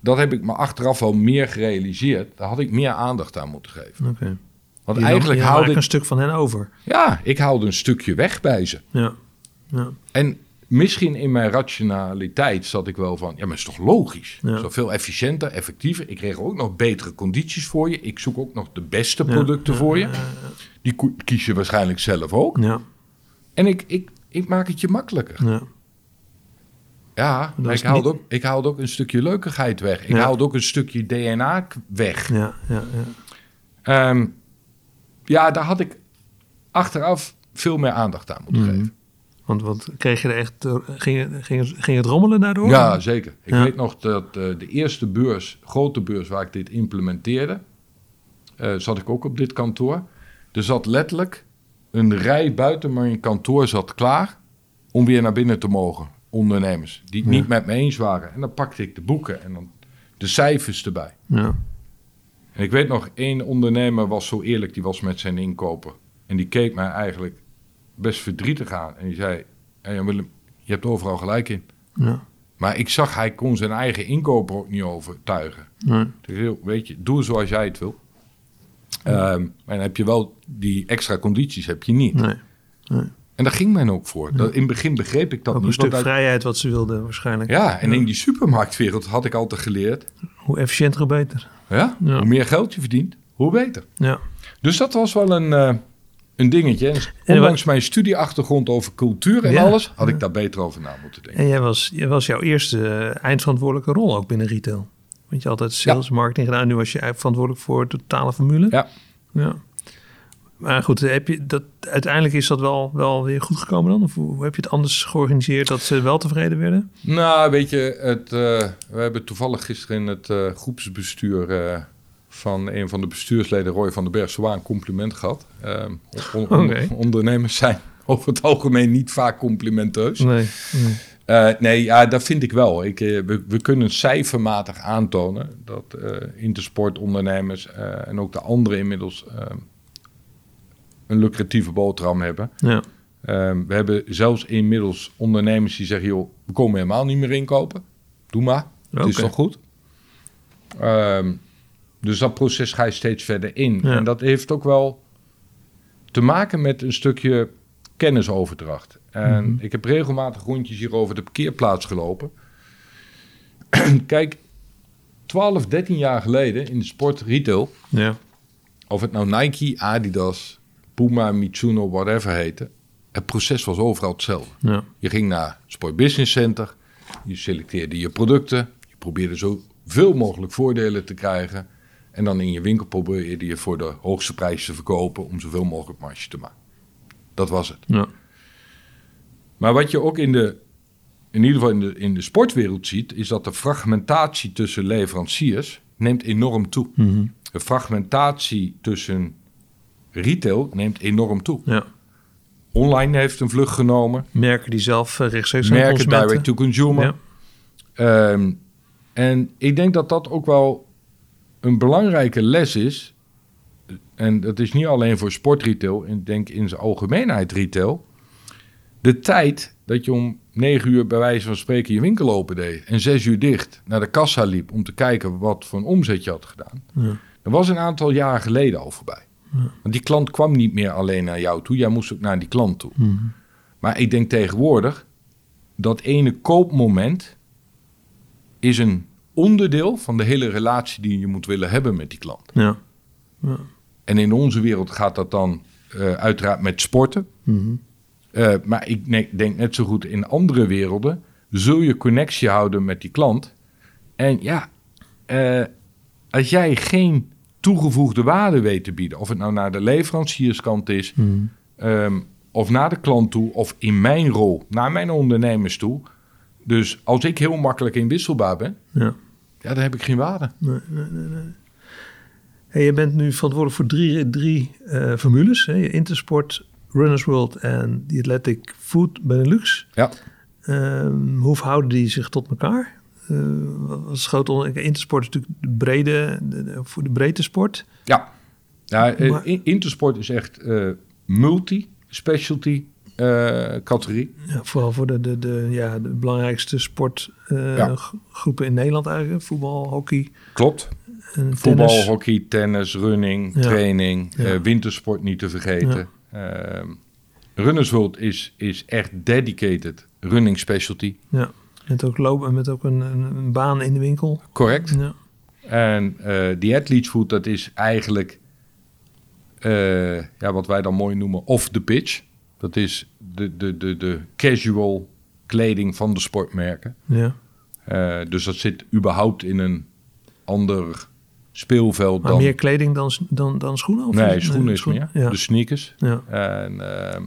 dat heb ik me achteraf wel meer gerealiseerd. Daar had ik meer aandacht aan moeten geven. Oké. Want Je eigenlijk haalde ik, een stuk van hen over. ja, ik haalde een stukje weg bij ze. Ja. Ja. En misschien in mijn rationaliteit zat ik wel van, ja, maar is toch logisch? Ja. Zo veel efficiënter, effectiever. Ik regel ook nog betere condities voor je. Ik zoek ook nog de beste producten ja, voor je. Die kies je waarschijnlijk zelf ook. Ja. En ik, ik, ik maak het je makkelijker. Ja. Maar ik haalde, niet- ook, ik haalde ook een stukje leukigheid weg. Ik haalde ook een stukje DNA weg. Ja. Ja. Ja. Ehm, ja, daar had ik achteraf veel meer aandacht aan moeten Mhm. geven. Want wat kreeg je er echt... eh, Ging, het- ging, ging het rommelen daardoor? Ja, zeker. Ik Ja. weet nog dat eh, de eerste beurs, grote beurs waar ik dit implementeerde, eh, zat ik ook op dit kantoor. Er zat letterlijk een rij buiten mijn kantoor zat klaar om weer naar binnen te mogen. Ondernemers die het Ja. niet met me eens waren. En dan pakte ik de boeken en dan de cijfers erbij. Ja. En ik weet nog, één ondernemer was zo eerlijk, die was met zijn inkoper. En die keek mij eigenlijk best verdrietig aan. En die zei, hey Willem, je hebt overal gelijk in. Ja. Maar ik zag, hij kon zijn eigen inkoper ook niet overtuigen. Nee. "Joh, weet je, doe zoals jij het wil. Ehm, maar dan heb je wel die extra condities, heb je niet. Nee. En daar ging men ook voor. Dat, in het begin begreep ik dat Ook een niet. stuk want uit- vrijheid wat ze wilden waarschijnlijk. ja, en in die supermarktwereld had ik altijd geleerd. Hoe efficiënter, hoe beter. Ja, Ja. Hoe meer geld je verdient, hoe beter. Ja. Dus dat was wel een, eh, een dingetje. En ondanks mijn studieachtergrond over cultuur en Ja. alles, had ik daar beter over na moeten denken. En jij was, jij was jouw eerste eh, eindverantwoordelijke rol ook binnen retail. Want je had altijd sales, marketing gedaan. Nu was je verantwoordelijk voor de totale formule. Ja. ja. Maar goed, heb je dat, uiteindelijk is dat wel, wel weer goed gekomen dan? Of hoe, heb je het anders georganiseerd dat ze wel tevreden werden? Nou, weet je, het, eh, we hebben toevallig gisteren in het eh, groepsbestuur eh, van een van de bestuursleden, Roy van den Berg, zwaar een compliment gehad. Ehm, on- on- Oké. Ondernemers zijn over het algemeen niet vaak complimenteus. Nee. nee. Eh, nee, ja, dat vind ik wel. Ik, eh, we, we kunnen cijfermatig aantonen dat eh intersportondernemers en ook de anderen inmiddels een lucratieve boterham hebben. Ja. Ehm, we hebben zelfs inmiddels ondernemers die zeggen: joh, we komen helemaal niet meer inkopen. Doe maar. Het is toch goed? Ehm, dus dat proces ga je steeds verder in. Ja. En dat heeft ook wel te maken met een stukje kennisoverdracht. En Mhm. ik heb regelmatig rondjes hier over de parkeerplaats gelopen. Kijk, 12, 13 jaar geleden in de sport retail, Ja. of het nou Nike, Adidas, Puma, Mitsuno, whatever heette, het proces was overal hetzelfde. Ja. Je ging naar het Sport Business Center, je selecteerde je producten, je probeerde zoveel mogelijk voordelen te krijgen. En dan in je winkel probeerde je voor de hoogste prijs te verkopen om zoveel mogelijk marge te maken. Dat was het. Ja. Maar wat je ook in de, in ieder geval in de, in de sportwereld ziet, is dat de fragmentatie tussen leveranciers neemt enorm toe. Mhm. De fragmentatie tussen retail neemt enorm toe. ja. Online heeft een vlucht genomen. Merken die zelf eh, rechtstreeks aan Merken direct to consumer. Ja. Ehm, en ik denk dat dat ook wel een belangrijke les is. En dat is niet alleen voor sportretail, ik denk in zijn algemeenheid retail. De tijd dat je om negen uur bij wijze van spreken je winkel open deed en zes uur dicht naar de kassa liep om te kijken wat voor een omzet je had gedaan. Ja. Dat was een aantal jaar geleden al voorbij. Want die klant kwam niet meer alleen naar jou toe, jij moest ook naar die klant toe. Mhm. Maar ik denk tegenwoordig dat ene koopmoment is een onderdeel van de hele relatie die je moet willen hebben met die klant. Ja. En in onze wereld gaat dat dan eh, uiteraard met sporten. Mhm. Eh, maar ik denk net zo goed in andere werelden zul je connectie houden met die klant. En ja, eh, als jij geen toegevoegde waarde weet te bieden, of het nou naar de leverancierskant is, Mhm. Ehm, of naar de klant toe, of in mijn rol, naar mijn ondernemers toe. Dus als ik heel makkelijk inwisselbaar ben, Ja. Ja, dan heb ik geen waarde. Nee, nee, nee. Hey, je bent nu verantwoordelijk voor drie, drie eh, formules. Hè? Intersport, Runners World en die Athletic Food Benelux. Ja, Ehm, hoe verhouden die zich tot elkaar? Eh, wat het grote onder- Intersport is natuurlijk de brede, de- de- voor de breedte sport. ja. ja eh, Maar- Intersport is echt eh, multi-specialty eh, categorie. Ja, vooral voor de, de, de, ja, de belangrijkste Ja. sportgroepen in Nederland eigenlijk. Voetbal, hockey Klopt. Voetbal, hockey, tennis, running, Ja. training, eh, wintersport niet te vergeten. Ehm, Runners World is, is echt dedicated running specialty. Ja, met ook lopen, met ook een, een, een baan in de winkel. Correct. Ja, En eh die athletes food, dat is eigenlijk eh, ja, wat wij dan mooi noemen off the pitch. Dat is de, de, de, de casual kleding van de sportmerken. ja. Eh, dus dat zit überhaupt in een ander speelveld Maar dan... meer kleding dan, dan, dan schoenen? Of nee, schoenen is meer. Ja. De sneakers. ja. En eh,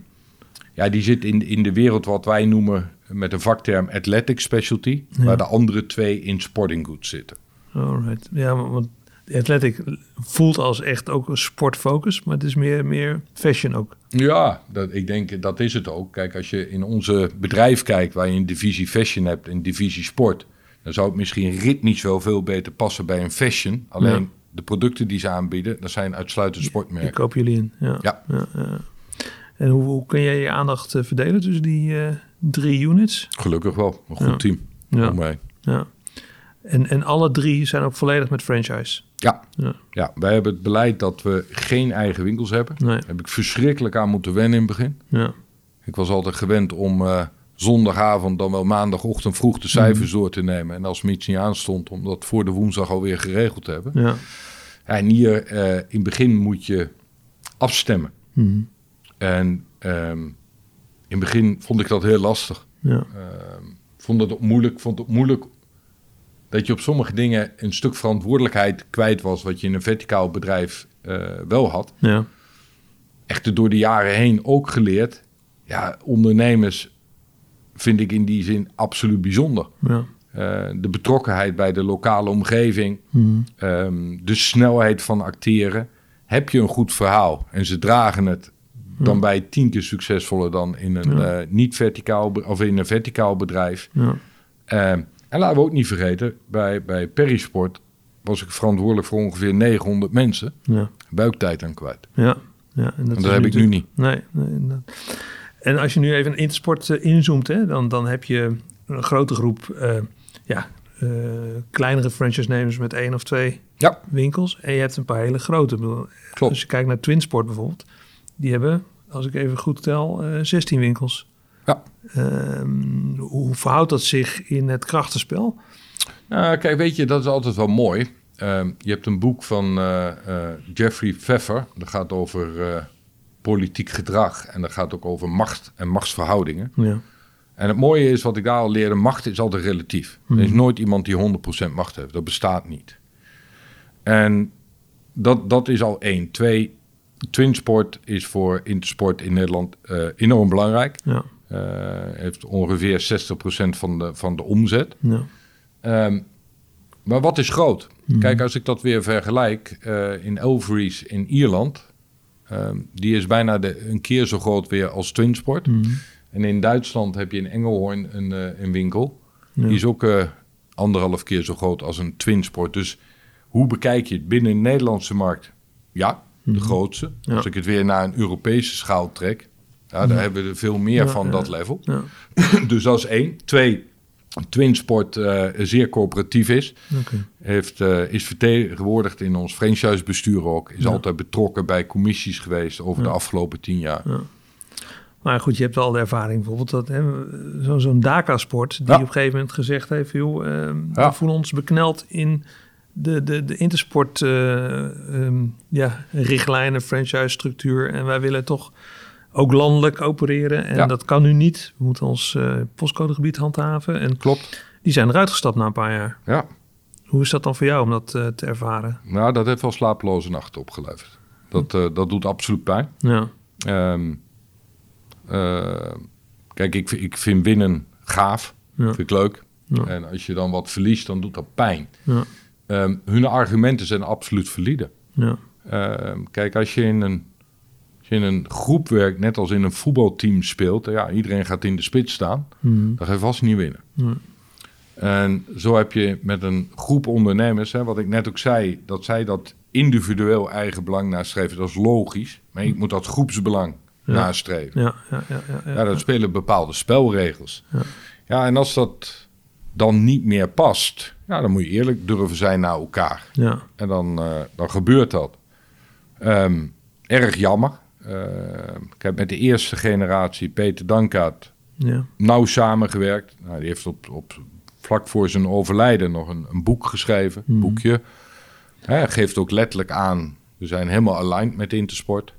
ja, die zit in, in de wereld wat wij noemen met een vakterm athletic specialty. Ja. Waar de andere twee in sporting goods zitten. Alright. Ja, want athletic voelt als echt ook een sportfocus, maar het is meer, meer fashion ook. Ja, dat, ik denk dat is het ook. Kijk, als je in onze bedrijf kijkt waar je een divisie fashion hebt en divisie sport, dan zou het misschien ritmisch wel veel beter passen bij een fashion. Alleen Ja. de producten die ze aanbieden, dat zijn uitsluitend Ik sportmerken. koop jullie in. Ja. Ja. ja, ja. En hoe, hoe kun jij je aandacht eh, verdelen tussen die eh, drie units? Gelukkig wel, een goed team. Ja. om mij. ja. En, en alle drie zijn ook volledig met franchise. Ja. Ja. ja, wij hebben het beleid dat we geen eigen winkels hebben. Nee. Daar heb ik verschrikkelijk aan moeten wennen in het begin. Ja. Ik was altijd gewend om eh, zondagavond, dan wel maandagochtend vroeg de cijfers door te nemen. En als me iets niet aanstond, om dat voor de woensdag alweer geregeld te hebben. Ja. En hier eh, in het begin moet je afstemmen. Mhm. En ehm, in het begin vond ik dat heel lastig. ja. Ehm, vond het ook moeilijk, vond het moeilijk dat je op sommige dingen een stuk verantwoordelijkheid kwijt was, wat je in een verticaal bedrijf eh, wel had. ja. Echter door de jaren heen ook geleerd. Ja, ondernemers vind ik in die zin absoluut bijzonder. ja. eh, de betrokkenheid bij de lokale omgeving, Mhm. ehm, de snelheid van acteren. Heb je een goed verhaal en ze dragen het, dan je tien keer succesvoller dan in een Ja. eh, niet verticaal of in een verticaal bedrijf. Ja. En laten we ook niet vergeten, bij, bij Perisport was ik verantwoordelijk voor ongeveer 900 mensen. Ja. Buiktijd aan kwijt. Ja. ja. En En dat, heb ik nu niet. Nee, nee. En als je nu even in Intersport eh, inzoomt, hè, dan, dan heb je een grote groep eh, ja, eh, kleinere franchise-nemers met één of twee Ja. winkels. En je hebt een paar hele grote. Bedoel, Klopt. Als je kijkt naar Twinsport bijvoorbeeld, die hebben, als ik even goed tel, eh 16 winkels. Ja. Ehm, hoe verhoudt dat zich in het krachtenspel? Nou, kijk, weet je, dat is altijd wel mooi. Ehm, je hebt een boek van eh, eh, Jeffrey Pfeffer. Dat gaat over eh, politiek gedrag. En dat gaat ook over macht en machtsverhoudingen. Ja. En het mooie is, wat ik daar al leerde, macht is altijd relatief. Er is Mhm. nooit iemand die 100% macht heeft. Dat bestaat niet. En dat, dat is al één. Twee, Twinsport is voor Intersport in Nederland enorm belangrijk. Ja. Eh, heeft ongeveer 60% van de, van de omzet. Ja. Ehm, maar wat is groot? Mhm. Kijk, als ik dat weer vergelijk eh, in Elveries in Ierland, ehm, die is bijna de, een keer zo groot weer als Twinsport. Mhm. En in Duitsland heb je in Engelhoorn een, eh, een winkel. Ja. Die is ook anderhalf keer zo groot als een Twinsport. Dus hoe bekijk je het binnen de Nederlandse markt? Ja, de Mhm. grootste. Ja. Als ik het weer naar een Europese schaal trek, ja, daar hebben we er veel meer Ja, van ja. dat level. Ja. dus dat is één. Twee, Twinsport eh zeer coöperatief is. Heeft, eh, is vertegenwoordigd in ons franchisebestuur ook. Is Ja. altijd betrokken bij commissies geweest over Ja. de afgelopen tien jaar. Maar goed, je hebt wel de ervaring bijvoorbeeld dat hè, zo- zo'n Daka-sport... die Ja. op een gegeven moment gezegd heeft... joh, ehm, we voelen ons bekneld in de, de, de intersport ehm, ja, richtlijnen, franchise-structuur... en wij willen toch ook landelijk opereren. En Ja. dat kan nu niet. We moeten ons eh, postcodegebied handhaven. En Klopt. die zijn eruit gestapt na een paar jaar. Ja, Hoe is dat dan voor jou om dat eh, te ervaren? nou, dat heeft wel slapeloze nachten opgeleverd. Dat, eh, dat doet absoluut pijn. Ja, Ehm, eh, kijk, ik, ik vind winnen gaaf. ja, Vind ik leuk. Ja. En als je dan wat verliest, dan doet dat pijn. ja, Ehm, hun argumenten zijn absoluut valide. ja, Ehm, kijk, als je, in een, je in een groep werkt, net als in een voetbalteam speelt, ja, iedereen gaat in de spits staan, Mhm. dan ga je vast niet winnen. En zo heb je met een groep ondernemers, hè, wat ik net ook zei, dat zij dat individueel eigen belang nastreven, dat is logisch. Maar ik moet dat groepsbelang Ja. nastreven. ja, ja, ja, ja, ja. Dat spelen bepaalde spelregels. Ja. Ja, en als dat dan niet meer past, ja, dan moet je eerlijk durven zijn naar elkaar. ja. En dan, eh, dan gebeurt dat. Ehm, erg jammer. Eh, ik heb met de eerste generatie, Peter Dankaat, ja. nauw samengewerkt. Nou, die heeft op, op, vlak voor zijn overlijden nog een, een boek geschreven. Mhm. boekje. Hij geeft ook letterlijk aan, we zijn helemaal aligned met Intersport.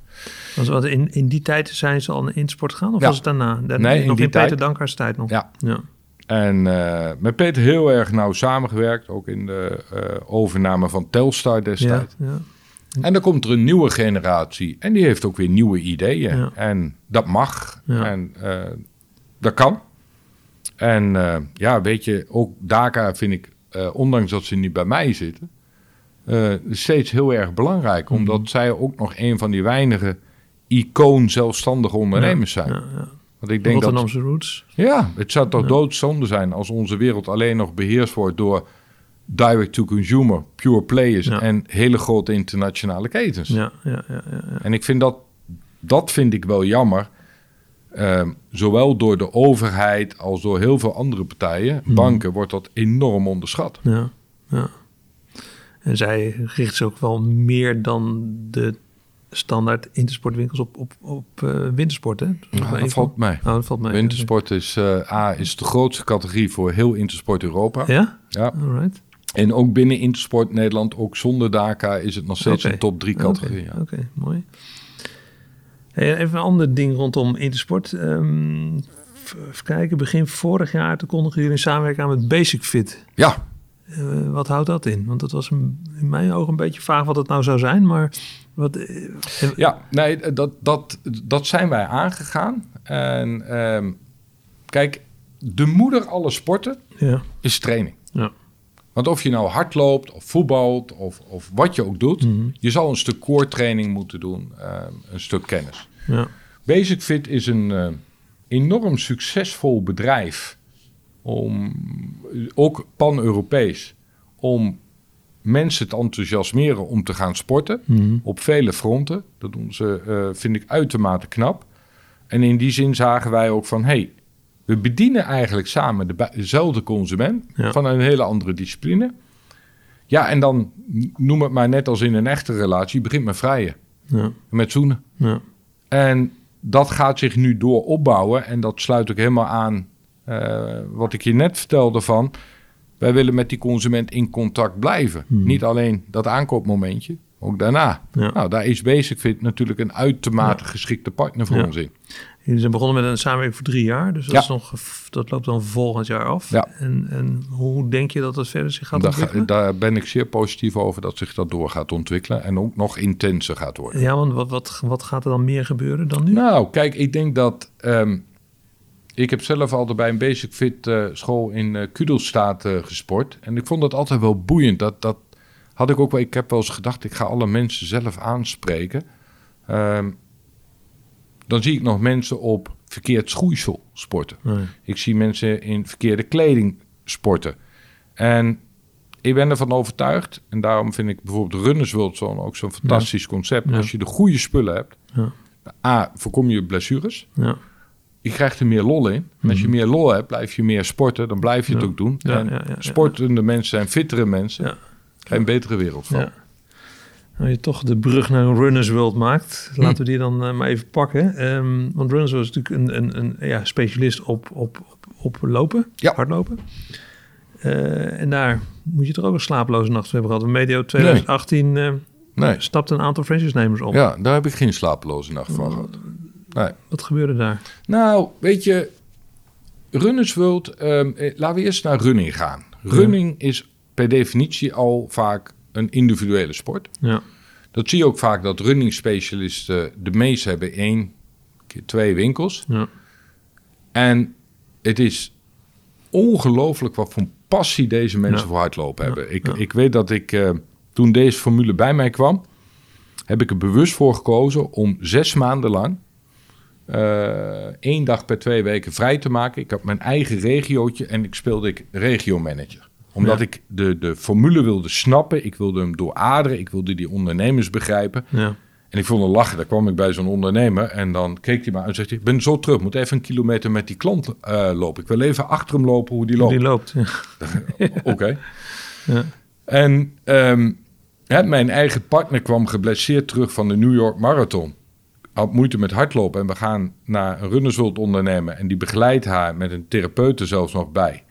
Was wat in, in die tijd zijn ze al in Intersport gegaan? Of Ja. was het daarna? Nee, in nog die in Peter tijd. Dankers tijd nog? Ja. ja. En eh, met Peter heel erg nauw samengewerkt. Ook in de eh, overname van Telstar destijds. ja. En dan komt er een nieuwe generatie. En die heeft ook weer nieuwe ideeën. Ja. En dat mag. Ja. En eh, dat kan. En eh, ja, weet je, ook Daka vind ik, eh, ondanks dat ze niet bij mij zitten, steeds heel erg belangrijk. Mhm. Omdat zij ook nog een van die weinige icoon zelfstandige ondernemers zijn. Ja. Want ik denk dat Rotterdamse roots. ja, het zou toch doodzonde zijn als onze wereld alleen nog beheerst wordt door direct-to-consumer, pure players Ja. en hele grote internationale ketens. Ja, ja, ja, ja. En ik vind dat, dat vind ik wel jammer. Ehm, zowel door de overheid als door heel veel andere partijen, Mhm. banken, wordt dat enorm onderschat. ja, ja. En zij richt zich ook wel meer dan de standaard intersportwinkels op, op, op eh, wintersport, hè? Ja, dat valt mij. Oh, dat valt mee. Wintersport is, eh, A, is de grootste categorie voor heel Intersport Europa. Ja? Ja. Alright. En ook binnen Intersport Nederland, ook zonder DACA, is het nog steeds een top 3 categorie. Oké, ja. mooi. Hey, even een ander ding rondom Intersport. Ehm, even kijken, begin vorig jaar toen kondigen jullie een samenwerking aan met Basic Fit. ja, Eh, wat houdt dat in? Want dat was een- in mijn ogen een beetje vaag wat het nou zou zijn, maar wat... eh, Ja, nee, dat, dat, dat zijn wij aangegaan. En ehm, kijk, de moeder alle sporten Ja. is training. Ja. Want of je nou hardloopt of voetbalt of, of wat je ook doet, Mhm. je zal een stuk core training moeten doen, eh, een stuk kennis. Ja. Basic Fit is een eh, enorm succesvol bedrijf, om, ook pan-Europees, om mensen te enthousiasmeren om te gaan sporten Mhm. op vele fronten. Dat doen ze, eh, vind ik, uitermate knap. En in die zin zagen wij ook van, hey, we bedienen eigenlijk samen de, dezelfde consument Ja. van een hele andere discipline. Ja, en dan noem het maar net als in een echte relatie, je begint met vrijen, Ja. met zoenen. Ja. En dat gaat zich nu door opbouwen. En dat sluit ook helemaal aan eh, wat ik je net vertelde van... wij willen met die consument in contact blijven. Hmm. Niet alleen dat aankoopmomentje, ook daarna. Ja. Nou, daar is Basic Fit natuurlijk een uitermate geschikte partner voor Ja. ons in. Jullie zijn begonnen met een samenwerking voor drie jaar. Dus dat, Ja. is nog, dat loopt dan volgend jaar af. Ja. En, en hoe denk je dat dat verder zich gaat Daar, ga- ontwikkelen? daar ben ik zeer positief over dat zich dat door gaat ontwikkelen... en ook nog intenser gaat worden. Ja, want wat, wat, wat gaat er dan meer gebeuren dan nu? Nou, kijk, ik denk dat. ehm, ik heb zelf altijd bij een Basic Fit eh, school in eh Kudelstaat eh, gesport. En ik vond dat altijd wel boeiend. Dat, dat had ik ook wel. Ik heb wel eens gedacht, ik ga alle mensen zelf aanspreken. Ehm, dan zie ik nog mensen op verkeerd schoeisel sporten. Nee. Ik zie mensen in verkeerde kleding sporten. En ik ben ervan overtuigd, en daarom vind ik bijvoorbeeld Runners World Zone ook zo'n fantastisch concept. Ja. Als je de goede spullen hebt, Ja. A, voorkom je blessures. Ja. Je krijgt er meer lol in. En als je meer lol hebt, blijf je meer sporten. Dan blijf je het ook doen. En sportende mensen zijn fittere mensen. Een betere wereld van. Als je toch de brug naar een Runners World maakt, Hm. laten we die dan eh, maar even pakken. Ehm, want Runners World is natuurlijk een, een, een ja, specialist op, op, op, op lopen, Ja. hardlopen. Eh, en daar moet je toch ook een slapeloze nacht voor hebben gehad. Medio 2018 eh Nee. stapte een aantal franchise-nemers op. Ja, daar heb ik geen slapeloze nacht van gehad. Nee. Wat gebeurde daar? Nou, weet je, Runners World, ehm, eh, laten we eerst naar running gaan. Running is per definitie al vaak een individuele sport. Ja, Dat zie je ook vaak dat running specialisten de meeste hebben één, keer twee winkels. ja, En het is ongelooflijk wat voor passie deze mensen Ja. voor hardlopen hebben. Ik, ja. ik weet dat ik, eh, toen deze formule bij mij kwam, heb ik er bewust voor gekozen om zes maanden lang eh, één dag per twee weken vrij te maken. Ik had mijn eigen regiootje en ik speelde ik regiomanager. Omdat Ja. ik de, de formule wilde snappen, ik wilde hem dooraderen, ik wilde die ondernemers begrijpen. ja. En ik vond het lachen. Daar kwam ik bij zo'n ondernemer. En dan keek hij me aan en zegt hij... Ik ben zo terug. Moet even een kilometer met die klant eh, lopen. Ik wil even achter hem lopen hoe die Hoe loopt. die loopt. Ja. Oké. Ja. En ehm, hè, mijn eigen partner kwam geblesseerd terug van de New York Marathon. Had moeite met hardlopen. En we gaan naar een runnersworld ondernemen. En die begeleidt haar met een therapeut er zelfs nog bij.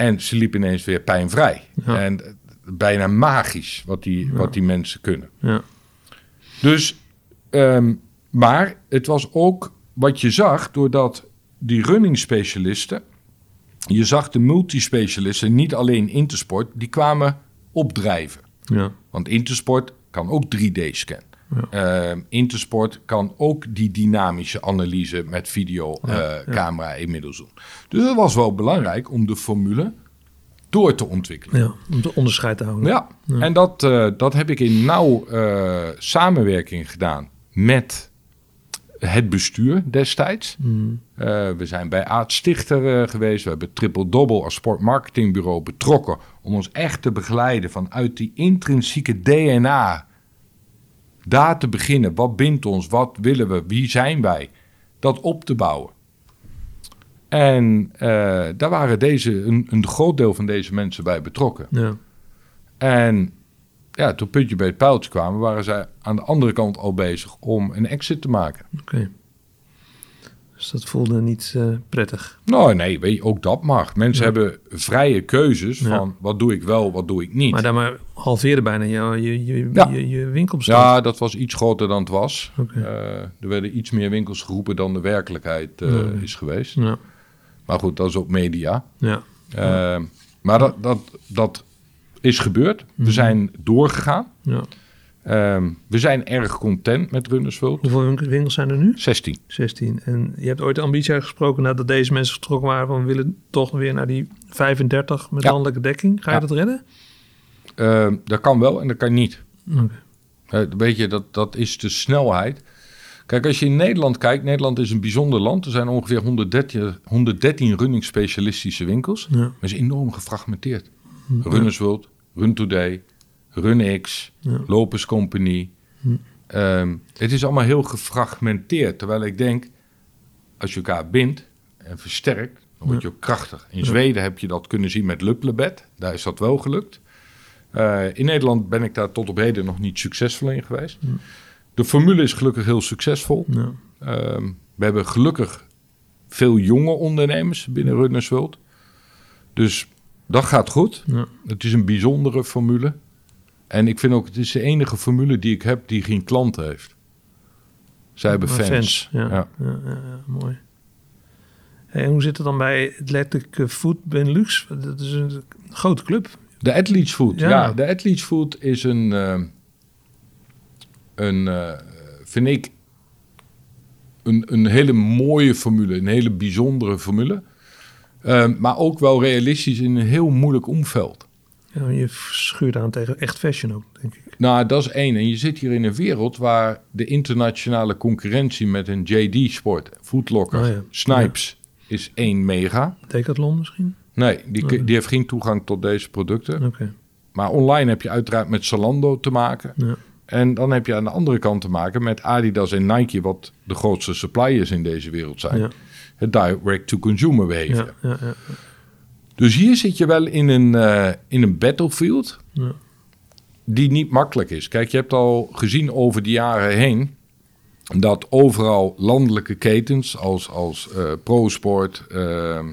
En ze liep ineens weer pijnvrij. Ja. En eh, bijna magisch wat die, wat die mensen kunnen. Ja. Dus, ehm, maar het was ook wat je zag, doordat die running specialisten, je zag de multispecialisten niet alleen Intersport, die kwamen opdrijven. Ja. Want Intersport kan ook 3D-scan. Ehm, Intersport kan ook die dynamische analyse met videocamera inmiddels doen. Dus het was wel belangrijk om de formule door te ontwikkelen. ja, om het onderscheid te houden. Ja, en dat, eh, dat heb ik in nauw eh, samenwerking gedaan met het bestuur destijds. Mm. Eh, we zijn bij Aad Stichter eh, geweest. We hebben Triple Double als sportmarketingbureau betrokken... om ons echt te begeleiden vanuit die intrinsieke DNA. Daar te beginnen. Wat bindt ons? Wat willen we? Wie zijn wij? Dat op te bouwen. En eh, daar waren deze, een, een groot deel van deze mensen bij betrokken. Ja. En ja, toen puntje bij het pijltje kwamen, waren zij aan de andere kant al bezig om een exit te maken. Oké. Dus dat voelde niet eh, prettig. Nou, nee, weet je, ook dat mag. Mensen Ja. hebben vrije keuzes Ja. van wat doe ik wel, wat doe ik niet. Maar daarmee halveerde bijna je, je, je, Ja. je, je winkelbestand. ja, dat was iets groter dan het was. Eh, er werden iets meer winkels geroepen dan de werkelijkheid eh, is geweest. Ja. Maar goed, dat is ook media. Ja. Maar dat, dat, dat is gebeurd. Mhm. We zijn doorgegaan. Ja. Ehm, we zijn erg content met Runnersworld. Hoeveel winkel- winkels zijn er nu? 16. 16. En je hebt ooit de ambitie uitgesproken nadat deze mensen vertrokken waren van we willen toch weer naar die 35 met Ja. landelijke dekking. Ga je Ja. dat redden? Ehm, dat kan wel en dat kan niet. Weet je, dat, dat is de snelheid. Kijk, als je in Nederland kijkt, Nederland is een bijzonder land. Er zijn ongeveer 113, 113 running specialistische winkels. Ja. Maar is enorm gefragmenteerd. Runners World, Run Today, RunX, Ja. Lopez Company. Hm. Ehm, het is allemaal heel gefragmenteerd. Terwijl ik denk, als je elkaar bindt en versterkt, dan word je ook krachtig. In Zweden heb je dat kunnen zien met Luplebed. Daar is dat wel gelukt. Eh, in Nederland ben ik daar tot op heden nog niet succesvol in geweest. De formule is gelukkig heel succesvol. Ja. Ehm, we hebben gelukkig veel jonge ondernemers binnen Runners World. Dus dat gaat goed. Ja. Het is een bijzondere formule. En ik vind ook, het is de enige formule die ik heb die geen klanten heeft. Zij hebben fans. Ja. Ja. Ja. Ja, mooi. Hey, en hoe zit het dan bij Athletic Food Benelux? Dat is een grote club. De Athletes Food. Ja. De Athletes Food is een, eh, een eh, vind ik, een, een hele mooie formule. Een hele bijzondere formule. Eh, maar ook wel realistisch in een heel moeilijk omveld. Ja, je schuurt aan tegen echt fashion ook, denk ik. Nou, dat is één. En je zit hier in een wereld waar de internationale concurrentie met een JD Sport, Footlocker, Oh ja. Snipes is één mega. Decathlon misschien? Nee, die, Oké. die heeft geen toegang tot deze producten. Oké. Maar online heb je uiteraard met Zalando te maken. Ja. En dan heb je aan de andere kant te maken met Adidas en Nike, wat de grootste suppliers in deze wereld zijn. Het direct-to-consumer. Ja, ja, ja, Dus hier zit je wel in een, eh, in een battlefield ja. die niet makkelijk is. Kijk, je hebt al gezien over de jaren heen dat overal landelijke ketens als, als eh, ProSport, eh,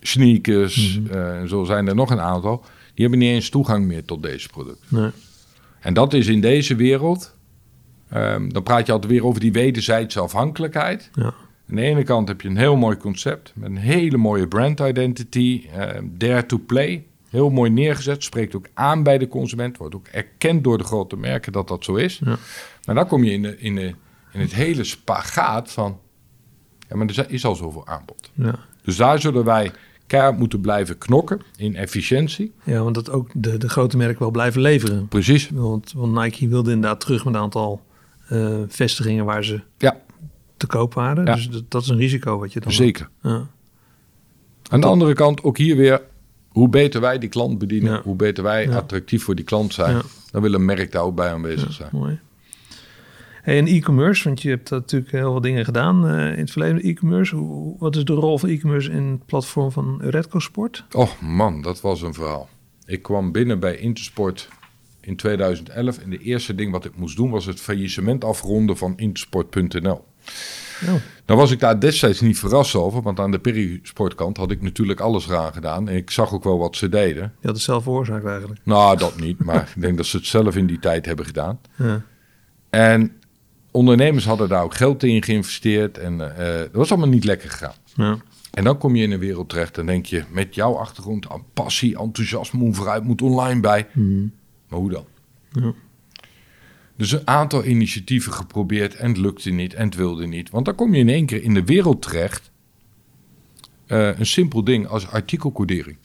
sneakers, en zo zijn er nog een aantal, die hebben niet eens toegang meer tot deze producten. Nee. En dat is in deze wereld, ehm, dan praat je altijd weer over die wederzijdse afhankelijkheid. Ja. Aan de ene kant heb je een heel mooi concept met een hele mooie brand identity, eh, dare to play. Heel mooi neergezet, spreekt ook aan bij de consument, wordt ook erkend door de grote merken dat dat zo is. Ja. Maar dan kom je in, de, in, de, in het hele spagaat van, ja, maar er is al zoveel aanbod. Ja. Dus daar zullen wij keihard moeten blijven knokken in efficiëntie. ja, want dat ook de, de grote merken wel blijven leveren. Precies. Want, want Nike wilde inderdaad terug met een aantal eh, vestigingen waar ze Ja, te koop waren. Ja. Dus dat, dat is een risico wat je dan... zeker. Ja. Aan de andere kant ook hier weer, hoe beter wij die klant bedienen, hoe beter wij attractief voor die klant zijn, dan wil een merk daar ook bij aanwezig zijn. Mooi. Hey, en e-commerce, want je hebt natuurlijk heel veel dingen gedaan eh, in het verleden. E-commerce, hoe, wat is de rol van e-commerce in het platform van Redco Sport? Oh man, dat was een verhaal. Ik kwam binnen bij Intersport in 2011 en de eerste ding wat ik moest doen was het faillissement afronden van Intersport.nl. Oh, Nou was ik daar destijds niet verrast over, want aan de perisportkant had ik natuurlijk alles eraan gedaan. En ik zag ook wel wat ze deden. je had het zelf veroorzaakt eigenlijk. Nou, dat niet, maar ik denk dat ze het zelf in die tijd hebben gedaan. Ja. En ondernemers hadden daar ook geld in geïnvesteerd en eh dat was allemaal niet lekker gegaan. Ja. En dan kom je in een wereld terecht en denk je, met jouw achtergrond, aan passie, enthousiasme, vooruit moet online bij. Mhm. Maar hoe dan? Ja. Dus een aantal initiatieven geprobeerd en het lukte niet en het wilde niet. Want dan kom je in één keer in de wereld terecht. eh, een simpel ding als artikelcodering.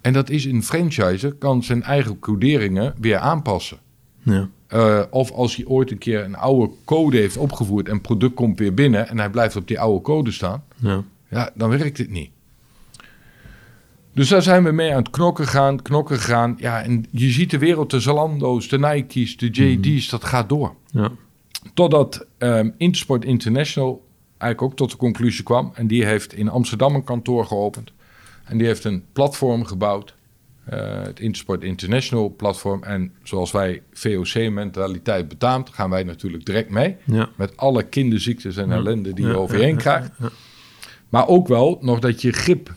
En dat is een franchiser, kan zijn eigen coderingen weer aanpassen. Ja. Eh, of als hij ooit een keer een oude code heeft opgevoerd en het product komt weer binnen en hij blijft op die oude code staan, Ja. ja, dan werkt het niet. Dus daar zijn we mee aan het knokken gaan, knokken gaan. Ja, en je ziet de wereld, de Zalando's, de Nike's, de JD's, dat gaat door. Ja. Totdat ehm Intersport International eigenlijk ook tot de conclusie kwam. En die heeft in Amsterdam een kantoor geopend. En die heeft een platform gebouwd. eh, het Intersport International platform. En zoals wij VOC-mentaliteit betaamt, gaan wij natuurlijk direct mee. Ja. Met alle kinderziektes en ellende die je Ja, over je ja, heen ja, krijgt. Maar ook wel nog dat je grip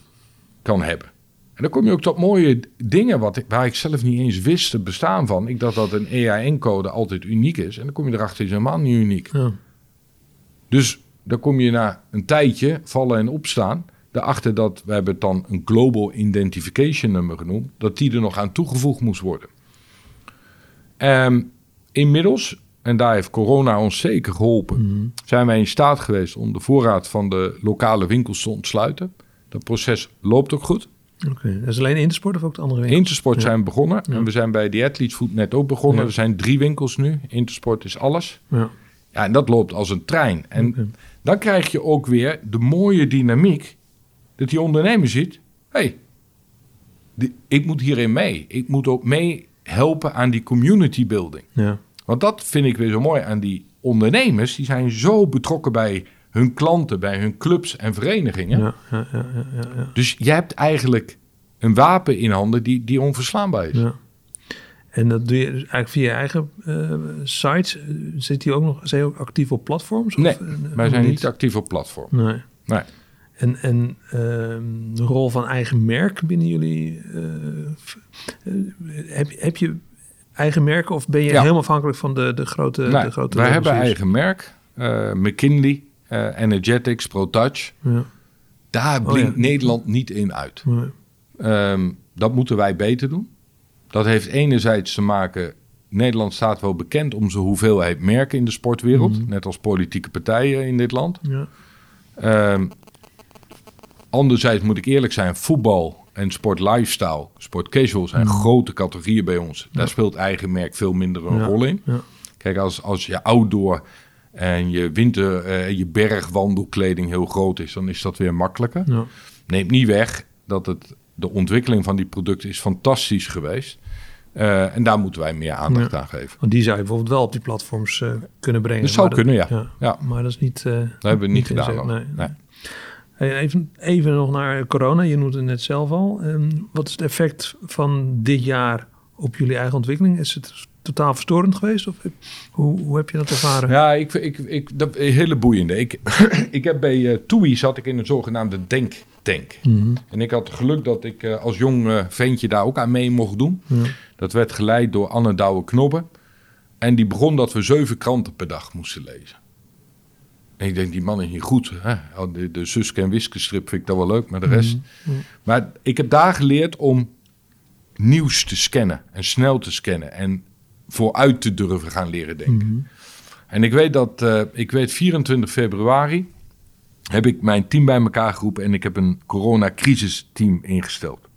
kan hebben. En dan kom je ook tot mooie dingen wat waar ik zelf niet eens wist te bestaan van. Ik dacht dat een EIN-code altijd uniek is. En dan kom je erachter, is helemaal niet uniek. Ja. Dus dan kom je na een tijdje vallen en opstaan. Daarachter dat, we hebben het dan een Global Identification Number genoemd. Dat die er nog aan toegevoegd moest worden. Ehm, inmiddels, en daar heeft corona ons zeker geholpen, zijn wij in staat geweest om de voorraad van de lokale winkels te ontsluiten. Dat proces loopt ook goed. Oké, Dat is alleen Intersport of ook de andere winkels? Intersport Ja. zijn we begonnen. En we zijn bij The Athletes Food net ook begonnen. Er zijn drie winkels nu. Intersport is alles. Ja. Ja, en dat loopt als een trein. En dan krijg je ook weer de mooie dynamiek. Dat die ondernemer ziet. hey, die- ik moet hierin mee. Ik moet ook mee helpen aan die community building. Ja. Want dat vind ik weer zo mooi aan die ondernemers. Die zijn zo betrokken bij hun klanten, bij hun clubs en verenigingen. Ja, ja, ja, ja, ja, ja. Dus je hebt eigenlijk een wapen in handen die, die onverslaanbaar is. Ja. En dat doe je dus eigenlijk via je eigen eh, sites. Zit die ook nog, zijn ook actief op platforms? Nee, Of, eh, Wij zijn niet? niet actief op platform. Nee. Nee. En, en ehm, de rol van eigen merk binnen jullie. eh, heb, heb je eigen merken of ben je helemaal afhankelijk van de, de grote, Nee, de grote wij hebben eigen merk. McKinley, eh, Energetics, ProTouch. Ja. Daar Oh, blinkt ja. Nederland niet in uit. Nee. Ehm, dat moeten wij beter doen. Dat heeft enerzijds te maken... Nederland staat wel bekend om zijn hoeveelheid merken in de sportwereld. Mhm. Net als politieke partijen in dit land. Ja. Ehm, anderzijds moet ik eerlijk zijn, voetbal en sport lifestyle, sport casual zijn Mhm. grote categorieën bij ons. Daar speelt eigen merk veel minder een rol in. Ja. Kijk, als, als je outdoor en je winter, eh, je bergwandelkleding heel groot is, dan is dat weer makkelijker. Ja. Neemt niet weg dat het, de ontwikkeling van die producten is fantastisch geweest. Eh, en daar moeten wij meer aandacht Ja. aan geven. Want die zou je bijvoorbeeld wel op die platforms eh, kunnen brengen. Dat zou kunnen, ja. Ja. Maar dat is niet... Dat hebben we niet gedaan. nee. Nee. Hey, even, even nog naar corona. Je noemde het net zelf al. Ehm, wat is het effect van dit jaar op jullie eigen ontwikkeling? Is het totaal verstorend geweest? Of hoe, hoe heb je dat ervaren? Ja, ik, ik, ik, dat hele boeiende. Ik, ik heb bij eh TUI zat ik in een zogenaamde denktank. Mhm. En ik had geluk dat ik eh, als jong eh, ventje daar ook aan mee mocht doen. Ja. Dat werd geleid door Anne Douwe Knobbe. En die begon dat we zeven kranten per dag moesten lezen. En ik denk, die man is niet goed. Hè? Oh, De, de Suske en Wiske strip vind ik dat wel leuk, maar de rest... Mhm. Maar ik heb daar geleerd om nieuws te scannen en snel te scannen en vooruit te durven gaan leren denken. Mhm. En ik weet dat, eh, ik weet 24 februari heb ik mijn team bij elkaar geroepen en ik heb een coronacrisisteam ingesteld.